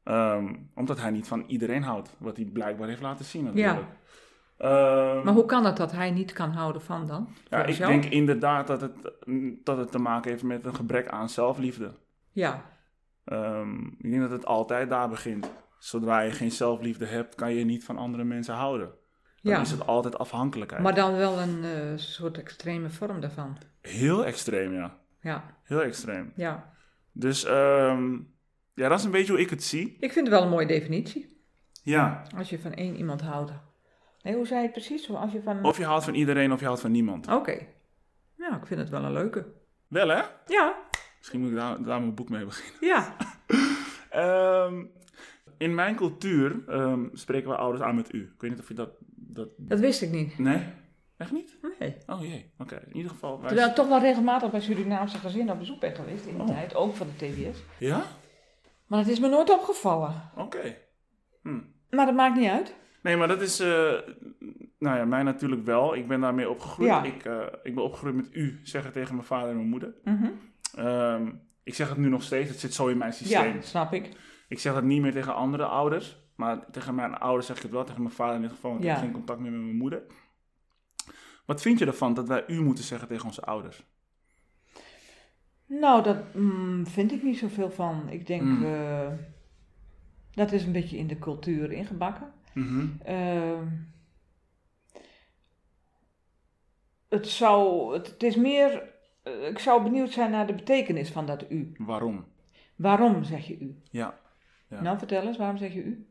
Ehm, omdat hij niet van iedereen houdt, wat hij blijkbaar heeft laten zien natuurlijk. Ehm, Maar hoe kan het dat hij niet kan houden van dan? ja, ik jou? denk inderdaad dat het, dat het te maken heeft met een gebrek aan zelfliefde. Ja. Ehm, ik denk dat het altijd daar begint. Zodra je geen zelfliefde hebt, kan je niet van andere mensen houden. Dan Ja. is het altijd afhankelijkheid. Maar dan wel een eh, soort extreme vorm daarvan. Heel extreem, ja. Ja. Heel extreem. Ja. Dus ehm, ja, dat is een beetje hoe ik het zie. Ik vind het wel een mooie definitie. Ja. Als je van één iemand houdt. Nee, hoe zei je het precies? Als je van... Of je houdt van iedereen of je houdt van niemand. Oké. Ja, ik vind het wel een leuke. Wel hè? Ja. Misschien moet ik daar, daar mijn boek mee beginnen. Ja. Ehm, in mijn cultuur ehm, spreken we ouders aan met u. Ik weet niet of je dat... dat... Dat wist ik niet. Nee? Echt niet? Nee. Oh jee, oké. In ieder geval... Wij... Terwijl ik toch wel regelmatig bij Surinaamse gezinnen op bezoek ben geweest in de Oh. tijd. Ook van de TBS. Ja? Maar het is me nooit opgevallen. Oké. Hm. Maar dat maakt niet uit. Nee, maar dat is... eh, nou ja, mij natuurlijk wel. Ik ben daarmee opgegroeid. Ja. Ik, eh, ik ben opgegroeid met u zeggen tegen mijn vader en mijn moeder. Mhm. Ehm, ik zeg het nu nog steeds, het zit zo in mijn systeem. Ja, snap ik. Ik zeg dat niet meer tegen andere ouders, maar tegen mijn ouders zeg ik het wel, tegen mijn vader in dit geval, want ik Ja. heb geen contact meer met mijn moeder. Wat vind je ervan dat wij u moeten zeggen tegen onze ouders? Nou, dat mm, vind ik niet zoveel van. Ik denk, Mm. eh, dat is een beetje in de cultuur ingebakken. Mhm. Ehm, het zou, het, het is meer, eh, ik zou benieuwd zijn naar de betekenis van dat u. Waarom? Waarom zeg je u? Ja. Ja. Nou, vertel eens, waarom zeg je u?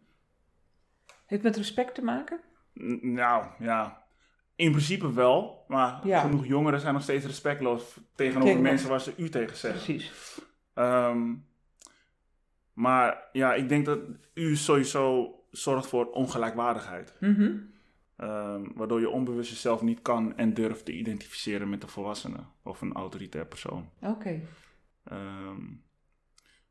Heeft met respect te maken? N- nou, ja. In principe wel, maar Ja. genoeg jongeren zijn nog steeds respectloos tegenover Tegen- mensen waar ze u tegen zeggen. Precies. Ehm, maar ja, ik denk dat u sowieso zorgt voor ongelijkwaardigheid. Mhm. Ehm, waardoor je onbewust jezelf niet kan en durft te identificeren met een volwassene of een autoritair persoon. Oké. Ehm,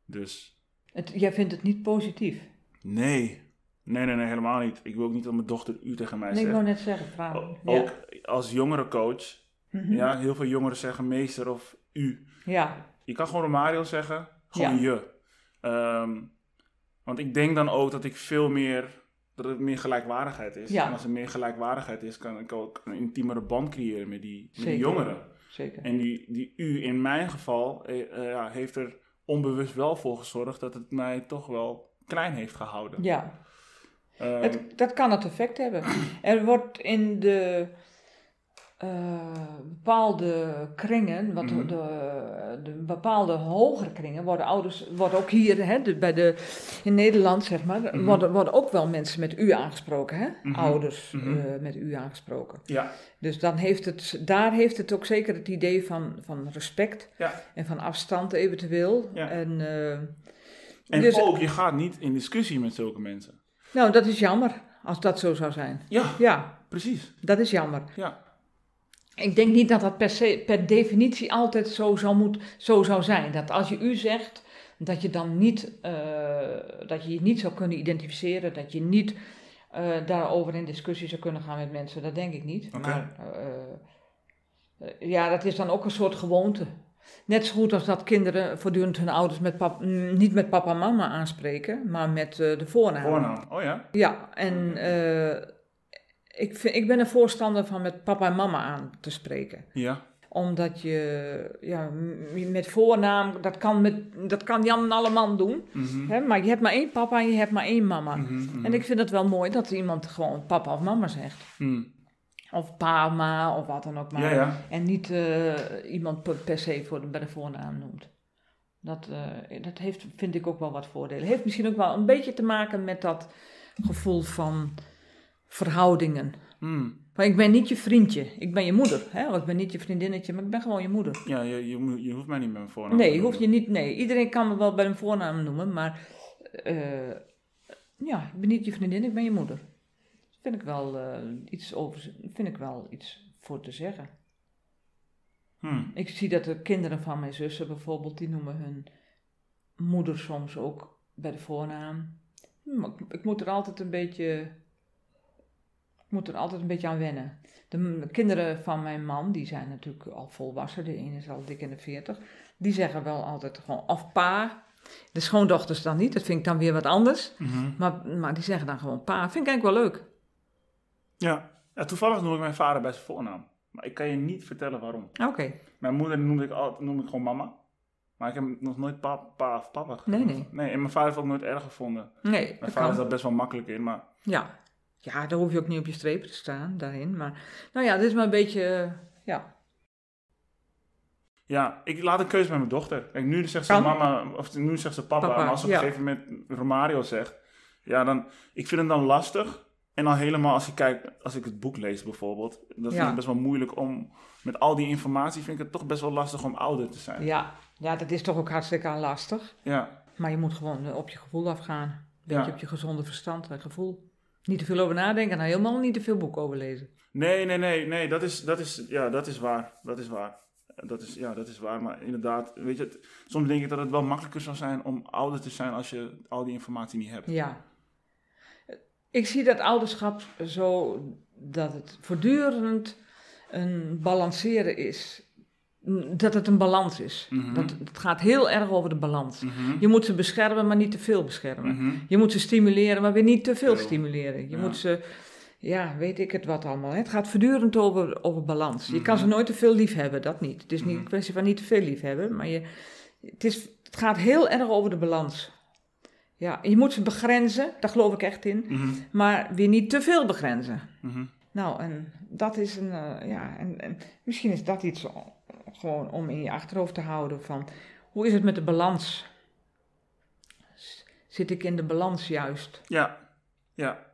dus Het- Jij vindt het niet positief? nee. nee, nee, nee, helemaal niet. Ik wil ook niet dat mijn dochter u tegen mij Nee, ik zegt. wou net zeggen, vragen. O- ja. Ook als jongerencoach, Mhm. ja, heel veel jongeren zeggen meester of u. ja. Je kan gewoon Mario zeggen, gewoon Ja. je. Ehm, want ik denk dan ook dat ik veel meer, dat het meer gelijkwaardigheid is. Ja. En als er meer gelijkwaardigheid is, kan ik ook een intiemere band creëren met die, met die Zeker. jongeren. Zeker. En die, die u in mijn geval eh, eh, ja, heeft er onbewust wel voor gezorgd dat het mij toch wel klein heeft gehouden. Ja. Het, dat kan het effect hebben. Er wordt in de eh, bepaalde kringen, wat Mhm. de, de bepaalde hogere kringen, worden ouders, worden ook hier hè, de, bij de, in Nederland zeg maar, Mhm. worden, worden ook wel mensen met u aangesproken, hè? Mhm. ouders eh, met u aangesproken. Ja, Dus dan heeft het, daar heeft het ook zeker het idee van, van respect ja. en van afstand eventueel. Ja. En, eh, En dus- ook, je gaat niet in discussie met zulke mensen. nou, dat is jammer als dat zo zou zijn. Ja, Ja, precies. dat is jammer. Ja. Ik denk niet dat dat per, se, per definitie altijd zo zou, moet, zo zou zijn. Dat als je u zegt, dat je dan niet, eh, dat je je niet zou kunnen identificeren, dat je niet eh, daarover in discussie zou kunnen gaan met mensen. Dat denk ik niet. Maar eh, ja, dat is dan ook een soort gewoonte. Net zo goed als dat kinderen voortdurend hun ouders met pap, niet met papa en mama aanspreken, maar met de voornaam. Voornaam. Oh ja? Ja, en ik, vind, ik ben een voorstander van met papa en mama aan te spreken. Ja. Omdat je ja, met voornaam, dat kan, met, dat kan Jan Alleman doen. Mhm. Hè? Maar je hebt maar één papa en je hebt maar één mama. Mhm, mhm. En ik vind het wel mooi dat iemand gewoon papa of mama zegt. Of pa, ma, of wat dan ook maar. Ja, ja. En niet eh, iemand per, per se voor de, bij de voornaam noemt. Dat, eh, dat heeft, vind ik ook wel wat voordelen. Heeft misschien ook wel een beetje te maken met dat gevoel van verhoudingen. Mhm. Maar ik ben niet je vriendje, ik ben je moeder. Hè? Of ik ben niet je vriendinnetje, maar ik ben gewoon je moeder. Ja, je, je, je hoeft mij niet met mijn voornaam Nee, te je hoeft je noemen. niet. Nee, iedereen kan me wel bij een voornaam noemen, maar eh, ja, ik ben niet je vriendin, ik ben je moeder. Vind ik wel eh, iets over, vind ik wel iets voor te zeggen. Mhm. Ik zie dat de kinderen van mijn zussen bijvoorbeeld, die noemen hun moeder soms ook bij de voornaam. Hm, ik, ik moet er altijd een beetje, moet er altijd een beetje aan wennen. De kinderen van mijn man, die zijn natuurlijk al volwassen, de ene is al dik in de veertig, die zeggen wel altijd gewoon of pa. De schoondochters dan niet, dat vind ik dan weer wat anders. Mhm. Maar, maar die zeggen dan gewoon pa. Vind ik eigenlijk wel leuk. Ja. ja, toevallig noem ik mijn vader bij zijn voornaam. Maar ik kan je niet vertellen waarom. Oké. Mijn moeder noemde ik, altijd, noemde ik gewoon mama. Maar ik heb nog nooit pa, pa of papa Nee, genoemd. nee. Nee, en mijn vader heeft ook nooit erg gevonden. Nee, Mijn vader is daar best wel makkelijk in, maar... Ja. Ja, daar hoef je ook niet op je strepen te staan daarin. Maar nou ja, dit is maar een beetje, eh, ja. Ja, ik laat een keuze met mijn dochter. Kijk, nu zegt ze Kan. mama, of nu zegt ze papa. Papa, en als ze op ja. een gegeven moment Romario zegt, ja, dan, ik vind het dan lastig. En dan helemaal als je kijkt, als ik het boek lees bijvoorbeeld, dan vind Ja. ik best wel moeilijk om, met al die informatie vind ik het toch best wel lastig om ouder te zijn. Ja, ja, dat is toch ook hartstikke lastig. Ja, Maar je moet gewoon op je gevoel afgaan. Een beetje Ja. op je gezonde verstand en gevoel. Niet te veel over nadenken en helemaal niet te veel boek over lezen. nee, nee, nee, nee, dat is, dat is, ja, dat is waar, dat is waar. Dat is, ja, dat is waar, maar inderdaad, weet je, het- soms denk ik dat het wel makkelijker zou zijn om ouder te zijn als je al die informatie niet hebt. Ja. Ik zie dat ouderschap zo dat het voortdurend een balanceren is. Dat het een balans is. Mhm. dat, het gaat heel erg over de balans. Mhm. Je moet ze beschermen, maar niet te veel beschermen. Mhm. Je moet ze stimuleren, maar weer niet te veel stimuleren. Je Ja. moet ze, ja, weet ik het wat allemaal. Hè. Het gaat voortdurend over, over balans. Je kan ze nooit te veel lief hebben, dat niet. Het is niet een kwestie van niet te veel lief hebben, maar je, het, is, het gaat heel erg over de balans. Ja, je moet ze begrenzen, daar geloof ik echt in, maar weer niet te veel begrenzen. Nou, en dat is een, eh, ja, en, en misschien is dat iets gewoon om in je achterhoofd te houden van, hoe is het met de balans? Zit ik in de balans juist? Ja, ja.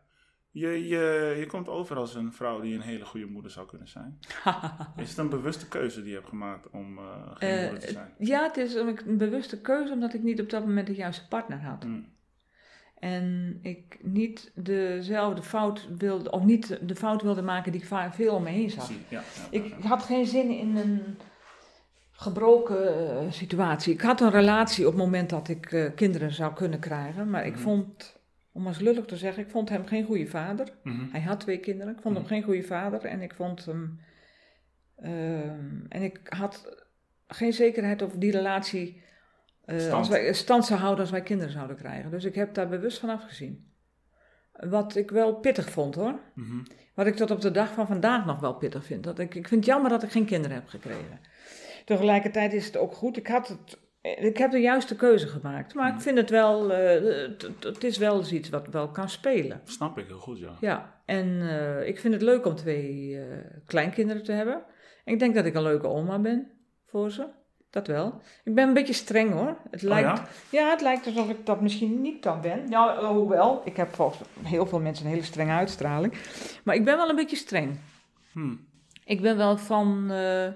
Je, je, je komt over als een vrouw die een hele goede moeder zou kunnen zijn. Is het een bewuste keuze die je hebt gemaakt om eh, geen Eh, moeder te zijn? Ja, het is een een bewuste keuze omdat ik niet op dat moment de juiste partner had. Mm. En ik niet dezelfde fout wilde, of niet de fout wilde maken die ik veel om me heen zag. Ja, Ik had geen zin in een gebroken eh, situatie. Ik had een relatie op het moment dat ik eh, kinderen zou kunnen krijgen. Maar ik Mhm. vond, om eens lullig te zeggen, ik vond hem geen goede vader. Mhm. Hij had twee kinderen. Ik vond hem Mhm. geen goede vader. En ik vond hem. ehm, en ik had geen zekerheid of die relatie. Eh, Stand. als wij, stand zou houden als wij kinderen zouden krijgen. Dus ik heb daar bewust van afgezien. Wat ik wel pittig vond hoor. Mhm. Wat ik tot op de dag van vandaag nog wel pittig vind. Dat ik, ik vind het jammer dat ik geen kinderen heb gekregen. Tegelijkertijd is het ook goed. Ik had het ik heb de juiste keuze gemaakt. Maar Mhm. ik vind het wel, eh, het- is wel eens iets wat wel kan spelen. Snap ik heel goed, ja. Ja, en eh, ik vind het leuk om twee eh, kleinkinderen te hebben. En ik denk dat ik een leuke oma ben voor ze. Dat wel. Ik ben een beetje streng hoor. Het lijkt, Oh ja? ja? het lijkt alsof ik dat misschien niet dan ben. Ja, hoewel, ik heb volgens heel veel mensen een hele strenge uitstraling. Maar ik ben wel een beetje streng. Hm. Ik ben wel van. eh,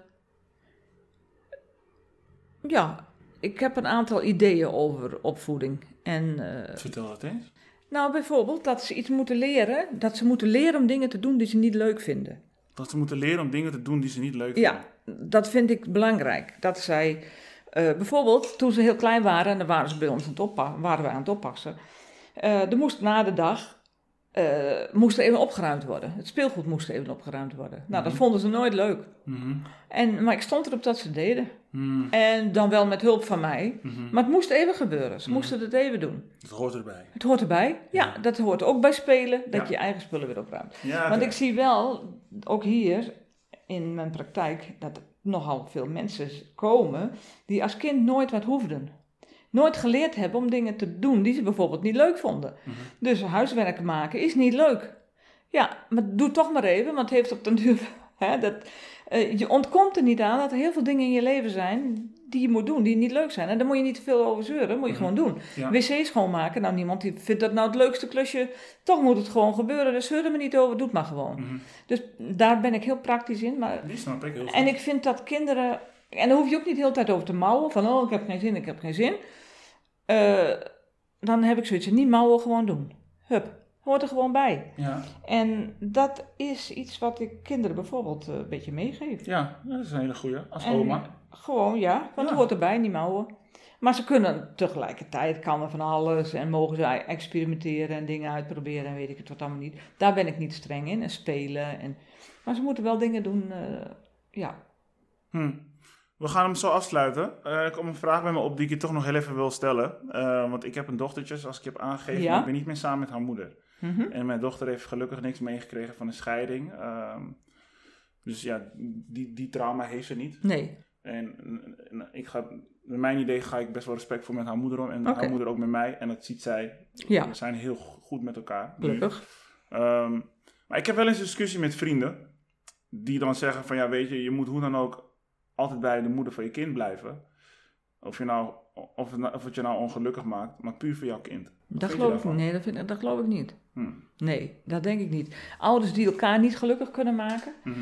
ja, ik heb een aantal ideeën over opvoeding. En eh, Vertel dat eens. nou, bijvoorbeeld dat ze iets moeten leren. Dat ze moeten leren om dingen te doen die ze niet leuk vinden. Dat ze moeten leren om dingen te doen die ze niet leuk Ja, dat vind ik belangrijk. Dat zij, eh, bijvoorbeeld toen ze heel klein waren, en dan waren ze bij ons aan het, oppa- waren we aan het oppassen. eh er moest na de dag, eh, moest er even opgeruimd worden. Het speelgoed moest even opgeruimd worden. Nou, dat Mhm. vonden ze nooit leuk. Mhm. En, maar ik stond erop dat ze het deden. Mhm. En dan wel met hulp van mij. Maar het moest even gebeuren. Ze moesten het even doen. Dat hoort erbij. Het hoort erbij. Ja, Ja. dat hoort ook bij spelen, dat Ja. je je eigen spullen weer opruimt. Ja, Want ik zie wel, ook hier in mijn praktijk, dat nogal veel mensen komen die als kind nooit wat hoefden. Nooit geleerd hebben om dingen te doen die ze bijvoorbeeld niet leuk vonden. Mhm. Dus huiswerk maken is niet leuk. Ja, maar doe toch maar even, want het heeft op den duur... Hè, dat, eh, je ontkomt er niet aan dat er heel veel dingen in je leven zijn die je moet doen, die niet leuk zijn. En daar moet je niet te veel over zeuren, moet je Mhm. gewoon doen. Ja. Wc schoonmaken, nou niemand die vindt dat nou het leukste klusje. Toch moet het gewoon gebeuren, dus zeur er maar niet over, doe het maar gewoon. Mhm. Dus daar ben ik heel praktisch in. Maar, Die snap ik heel goed. en ik vind dat kinderen, en daar hoef je ook niet de hele tijd over te mouwen, van oh ik heb geen zin, ik heb geen zin. Eh, dan heb ik zoiets, niet mouwen, gewoon doen. Hup, hoort er gewoon bij. Ja. En dat is iets wat ik kinderen bijvoorbeeld eh, een beetje meegeef. ja, dat is een hele goeie. Als En oma. Gewoon, ja, want Ja. het hoort erbij, niet mouwen. Maar ze kunnen tegelijkertijd, kan er van alles en mogen ze experimenteren en dingen uitproberen en weet ik het wat allemaal niet. Daar ben ik niet streng in en spelen. En, maar ze moeten wel dingen doen, eh, ja. Hm. We gaan hem zo afsluiten. Eh er komt een vraag bij me op die ik je toch nog heel even wil stellen. Want ik heb een dochtertje, zoals ik heb aangegeven. Ja. ik ben niet meer samen met haar moeder. Mhm. En mijn dochter heeft gelukkig niks meegekregen van een scheiding. Ehm, dus ja, die, die trauma heeft ze niet. Nee, En, en ik ga, met mijn idee ga ik best wel respectvol met haar moeder om. En haar moeder ook met mij. En dat ziet zij. ja, We zijn heel go- goed met elkaar. gelukkig. Ehm, maar ik heb wel eens een discussie met vrienden. Die dan zeggen van ja, weet je, je moet hoe dan ook altijd bij de moeder van je kind blijven. Of, je nou, of, het, nou- of het je nou ongelukkig maakt, maar puur voor jouw kind. Wat Dat geloof ik. Nee, dat, vind, dat geloof ik niet. Hm. Nee, dat denk ik niet. Ouders die elkaar niet gelukkig kunnen maken, Mhm.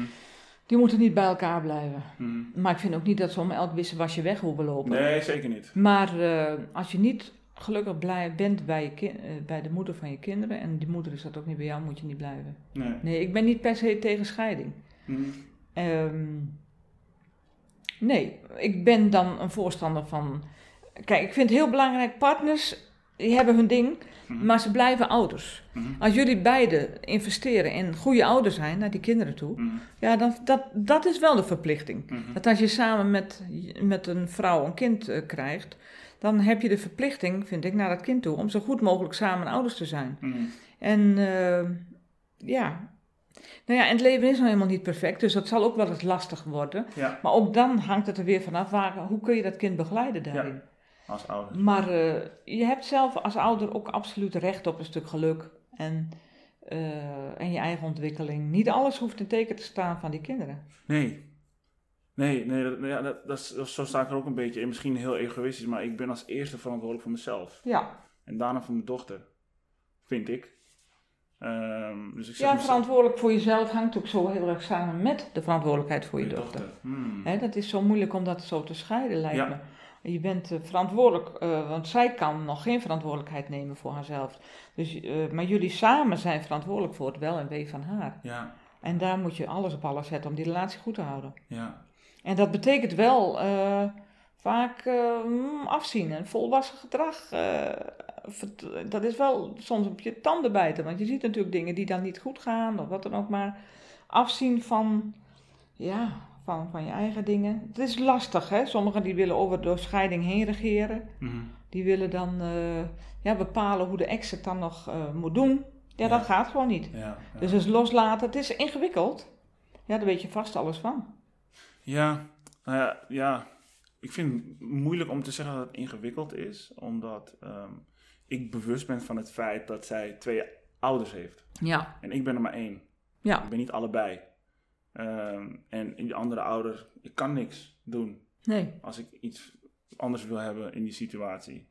die moeten niet bij elkaar blijven. Mhm. Maar ik vind ook niet dat ze om elk wisselwasje weg hoeven lopen. Nee, zeker niet. Maar eh, als je niet gelukkig blij bent bij, je kin- eh, bij de moeder van je kinderen, en die moeder is dat ook niet bij jou, moet je niet blijven. Nee. Nee, ik ben niet per se tegen scheiding. Mhm. Ehm, nee, ik ben dan een voorstander van. Kijk, ik vind het heel belangrijk, partners die hebben hun ding, Mhm. maar ze blijven ouders. Mhm. Als jullie beiden investeren in goede ouders zijn naar die kinderen toe, Mhm. ja, dan, dat, dat is wel de verplichting. Dat als je samen met, met een vrouw een kind eh, krijgt, dan heb je de verplichting, vind ik, naar dat kind toe om zo goed mogelijk samen ouders te zijn. En eh, ja. Nou ja, en het leven is nou helemaal niet perfect, dus dat zal ook wel eens lastig worden. Ja, Maar ook dan hangt het er weer vanaf, waar, hoe kun je dat kind begeleiden daarin? als ouder. Maar eh, je hebt zelf als ouder ook absoluut recht op een stuk geluk en, eh, en je eigen ontwikkeling. Niet alles hoeft in teken te staan van die kinderen. Nee. Nee, nee dat, ja, dat, dat- zo sta ik er ook een beetje in. Misschien heel egoïstisch, maar ik ben als eerste verantwoordelijk voor mezelf. Ja, En daarna voor mijn dochter. Vind ik. Ehm, dus ik zeg ja verantwoordelijk voor jezelf hangt ook zo heel erg samen met de verantwoordelijkheid voor je dochter. Hmm. Dat is zo moeilijk om dat zo te scheiden, lijkt Ja. me. Je bent eh, verantwoordelijk, eh, want zij kan nog geen verantwoordelijkheid nemen voor haarzelf. Dus, eh, maar jullie samen zijn verantwoordelijk voor het wel en wee van haar. Ja, En daar moet je alles op alles zetten om die relatie goed te houden. ja. En dat betekent wel vaak mm, afzien en volwassen gedrag. Dat is wel soms op je tanden bijten, want je ziet natuurlijk dingen die dan niet goed gaan of wat dan ook. Maar afzien van, ja, van, van je eigen dingen. Het is lastig, hè? Sommigen die willen over de scheiding heen regeren. Mhm. Die willen dan eh, ja, bepalen hoe de ex het dan nog eh, moet doen. Ja, Ja. dat gaat gewoon niet. ja, ja. Dus het loslaten, het is ingewikkeld. Ja, daar weet je vast alles van. Ja, nou ja, ja. ik vind het moeilijk om te zeggen dat het ingewikkeld is, omdat ehm, ik bewust ben van het feit dat zij twee ouders heeft. Ja, En ik ben er maar één. ja, Ik ben niet allebei. Ehm, en die andere ouder, ik kan niks doen nee. als ik iets anders wil hebben in die situatie.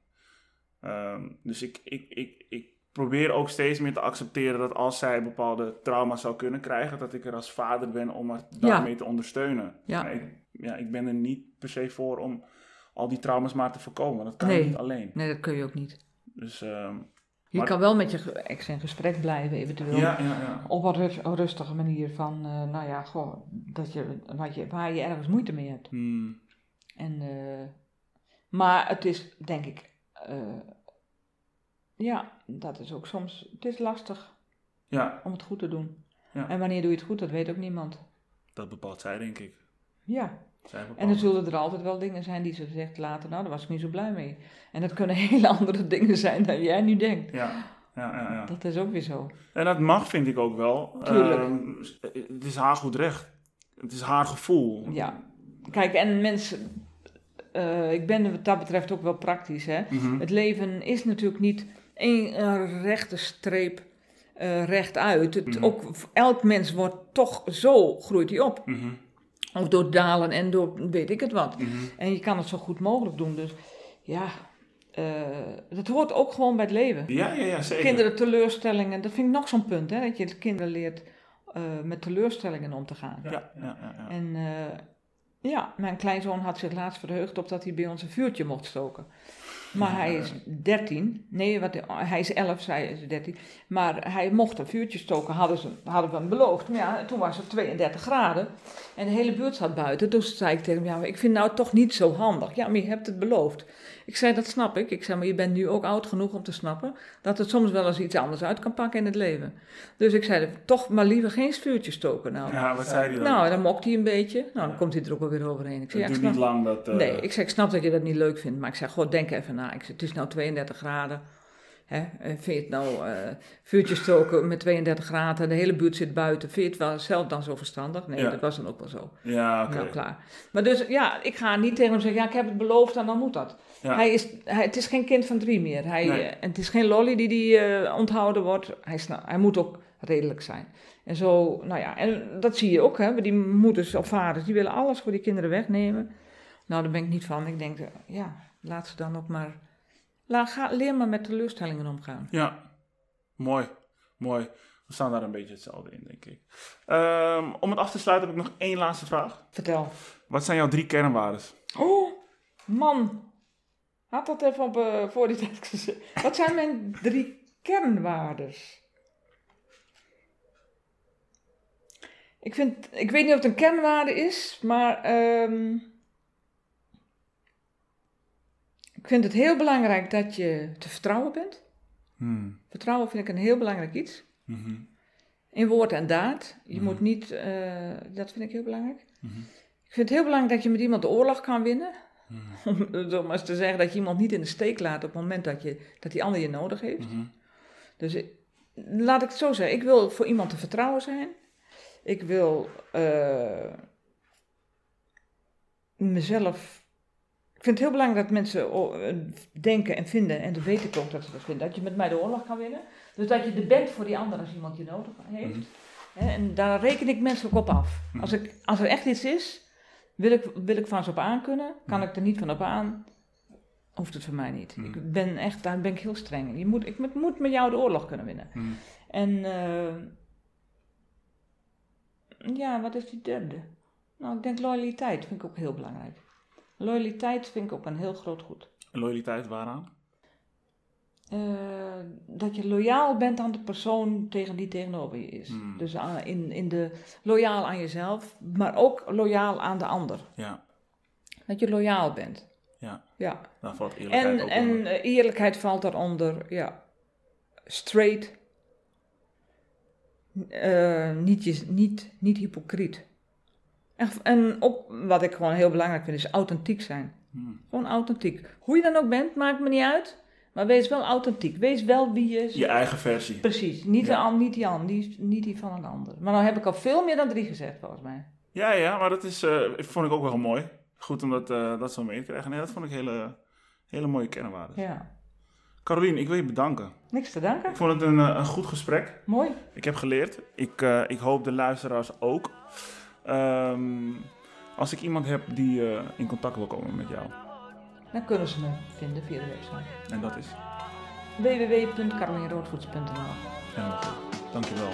Ehm, dus ik, ik, ik, ik probeer ook steeds meer te accepteren dat als zij bepaalde trauma's zou kunnen krijgen, dat ik er als vader ben om haar daarmee te ondersteunen. Ja. Maar ik, ja, ik ben er niet per se voor om al die trauma's maar te voorkomen. Dat kan Nee. niet alleen. Nee, dat kun je ook niet. Dus ehm, Je Maar- kan wel met je ex in gesprek blijven, eventueel. ja, ja, ja. Op een rus- een rustige manier van, eh, nou ja, goh, dat je, wat je, waar je ergens moeite mee hebt. Hmm, En, eh, maar het is, denk ik, eh, ja, dat is ook soms, het is lastig ja, om het goed te doen. Ja. En wanneer doe je het goed, dat weet ook niemand. dat bepaalt zij, denk ik. Ja, en er zullen er altijd wel dingen zijn die ze zegt later, nou, daar was ik niet zo blij mee. En dat kunnen hele andere dingen zijn dan jij nu denkt. Ja, ja, ja, ja. Dat is ook weer zo. En dat mag, vind ik ook wel. Tuurlijk. Ehm, het is haar goed recht. Het is haar gevoel. Ja, kijk, en mensen, eh, ik ben wat dat betreft ook wel praktisch, hè. Mhm. Het leven is natuurlijk niet één rechte streep eh, rechtuit. Het, Mhm. ook, elk mens wordt toch zo, groeit hij op. Mhm, Of door dalen en door weet ik het wat. mhm. En je kan het zo goed mogelijk doen. Dus ja, eh dat hoort ook gewoon bij het leven. Ja, ja, ja, zeker. Kinderen teleurstellingen, dat vind ik nog zo'n punt, hè. Dat je de kinderen leert eh, met teleurstellingen om te gaan. Ja, ja, ja. ja. En eh, ja, mijn kleinzoon had zich laatst verheugd op dat hij bij ons een vuurtje mocht stoken. Maar hij is 13. Nee, wat, hij is 11, zij is 13. Maar hij mocht een vuurtje stoken, hadden, ze, hadden we hem beloofd. Maar ja, toen was het 32 graden. En de hele buurt zat buiten. Dus zei ik tegen hem, ja, ik vind het nou toch niet zo handig. Ja, maar je hebt het beloofd. Ik zei, dat snap ik. Ik zei, maar je bent nu ook oud genoeg om te snappen... dat het soms wel eens iets anders uit kan pakken in het leven. Dus ik zei, toch maar liever geen vuurtje stoken nou. Ja, wat zei hij dan? Nou, dan mokt hij een beetje. Nou, dan komt hij er ook wel weer overheen. Ik zei, het ja, ik duurt niet snap, lang dat... eh, nee, ik, zeg, ik snap dat je dat niet leuk vindt. Maar ik zeg, goh, denk even na. Ik zeg, het is nou 32 graden. Hè? En Vind je het nou eh vuurtje stoken met 32 graden? De hele buurt zit buiten. Vind je het wel zelf dan zo verstandig? Nee, Ja. dat was dan ook wel zo. Ja, oké. Nou, klaar. Maar dus, ja, ik ga niet tegen hem zeggen, ja, ik heb het beloofd en dan moet dat. Ja. Hij is, hij, het is geen kind van drie meer. Hij, Nee. eh, en het is geen lolly die, die eh, onthouden wordt. Hij, sna- hij moet ook redelijk zijn. En zo, nou ja, en dat zie je ook, hè. Die moeders of vaders, die willen alles voor die kinderen wegnemen. Nou, daar ben ik niet van. Ik denk, eh, ja, laat ze dan ook maar... Laat, ga, leer maar met teleurstellingen omgaan. Ja, mooi. Mooi. We staan daar een beetje hetzelfde in, denk ik. Ehm, om het af te sluiten heb ik nog één laatste vraag. Vertel. Wat zijn jouw drie kernwaarden? Oh, man. Had dat even op, eh, voor die tijd gezegd. Wat zijn mijn drie kernwaardes? Ik, vind, ik weet niet of het een kernwaarde is, maar ehm, ik vind het heel belangrijk dat je te vertrouwen bent. Hmm. Vertrouwen vind ik een heel belangrijk iets. Mhm. In woord en daad. Je Mhm. moet niet, eh, dat vind ik heel belangrijk. Mhm. Ik vind het heel belangrijk dat je met iemand de oorlog kan winnen. Om maar eens te zeggen dat je iemand niet in de steek laat op het moment dat, je, dat die ander je nodig heeft. Dus laat ik het zo zeggen. Ik wil voor iemand te vertrouwen zijn. Ik wil eh, mezelf. Ik vind het heel belangrijk dat mensen oh, eh, denken en vinden, en dat weet ik ook dat ze dat vinden, dat je met mij de oorlog kan winnen. Dus dat je er bent voor die ander als iemand je nodig heeft. Mhm. Hè, en daar reken ik mensen ook op af. Mhm. Als, ik, als er echt iets is, wil ik, wil ik van ze op aan kunnen. Kan Mhm. ik er niet van op aan, hoeft het voor mij niet. Ik ben echt, daar ben ik heel streng in. Je moet, ik moet- moet met jou de oorlog kunnen winnen. En eh, ja, wat is die derde? Nou, ik denk loyaliteit vind ik ook heel belangrijk. Loyaliteit vind ik ook een heel groot goed. Loyaliteit waaraan? Eh, dat je loyaal bent aan de persoon tegen die tegenover je is. Hmm. Dus aan- in, in de, loyaal aan jezelf, maar ook loyaal aan de ander. Ja, Dat je loyaal bent. ja. Ja. Daar valt eerlijkheid En, en onder. eh, eerlijkheid valt daaronder, ja. Straight. Eh, niet, je, niet, niet hypocriet. En, ook wat ik gewoon heel belangrijk vind, is authentiek zijn. Hmm. Gewoon authentiek. Hoe je dan ook bent, maakt me niet uit. Maar wees wel authentiek. Wees wel wie je... Je eigen versie. Precies. Niet, Ja. de, niet, die an- niet die van een ander. Maar nou heb ik al veel meer dan drie gezegd, volgens mij. Ja, ja, maar dat is, eh, vond ik ook wel mooi. Goed om dat, eh, dat zo mee te krijgen. Nee, dat vond ik hele, hele mooie kernwaarden. Ja. Carolien, ik wil je bedanken. Niks te danken. Ik vond het een, eh, een goed gesprek. Mooi. Ik heb geleerd. Ik, ik hoop de luisteraars ook. Ehm, als ik iemand heb die eh, in contact wil komen met jou. Dan kunnen ze me vinden via de website. En dat is? www.carolineroodvoets.nl Helemaal goed. Dankjewel.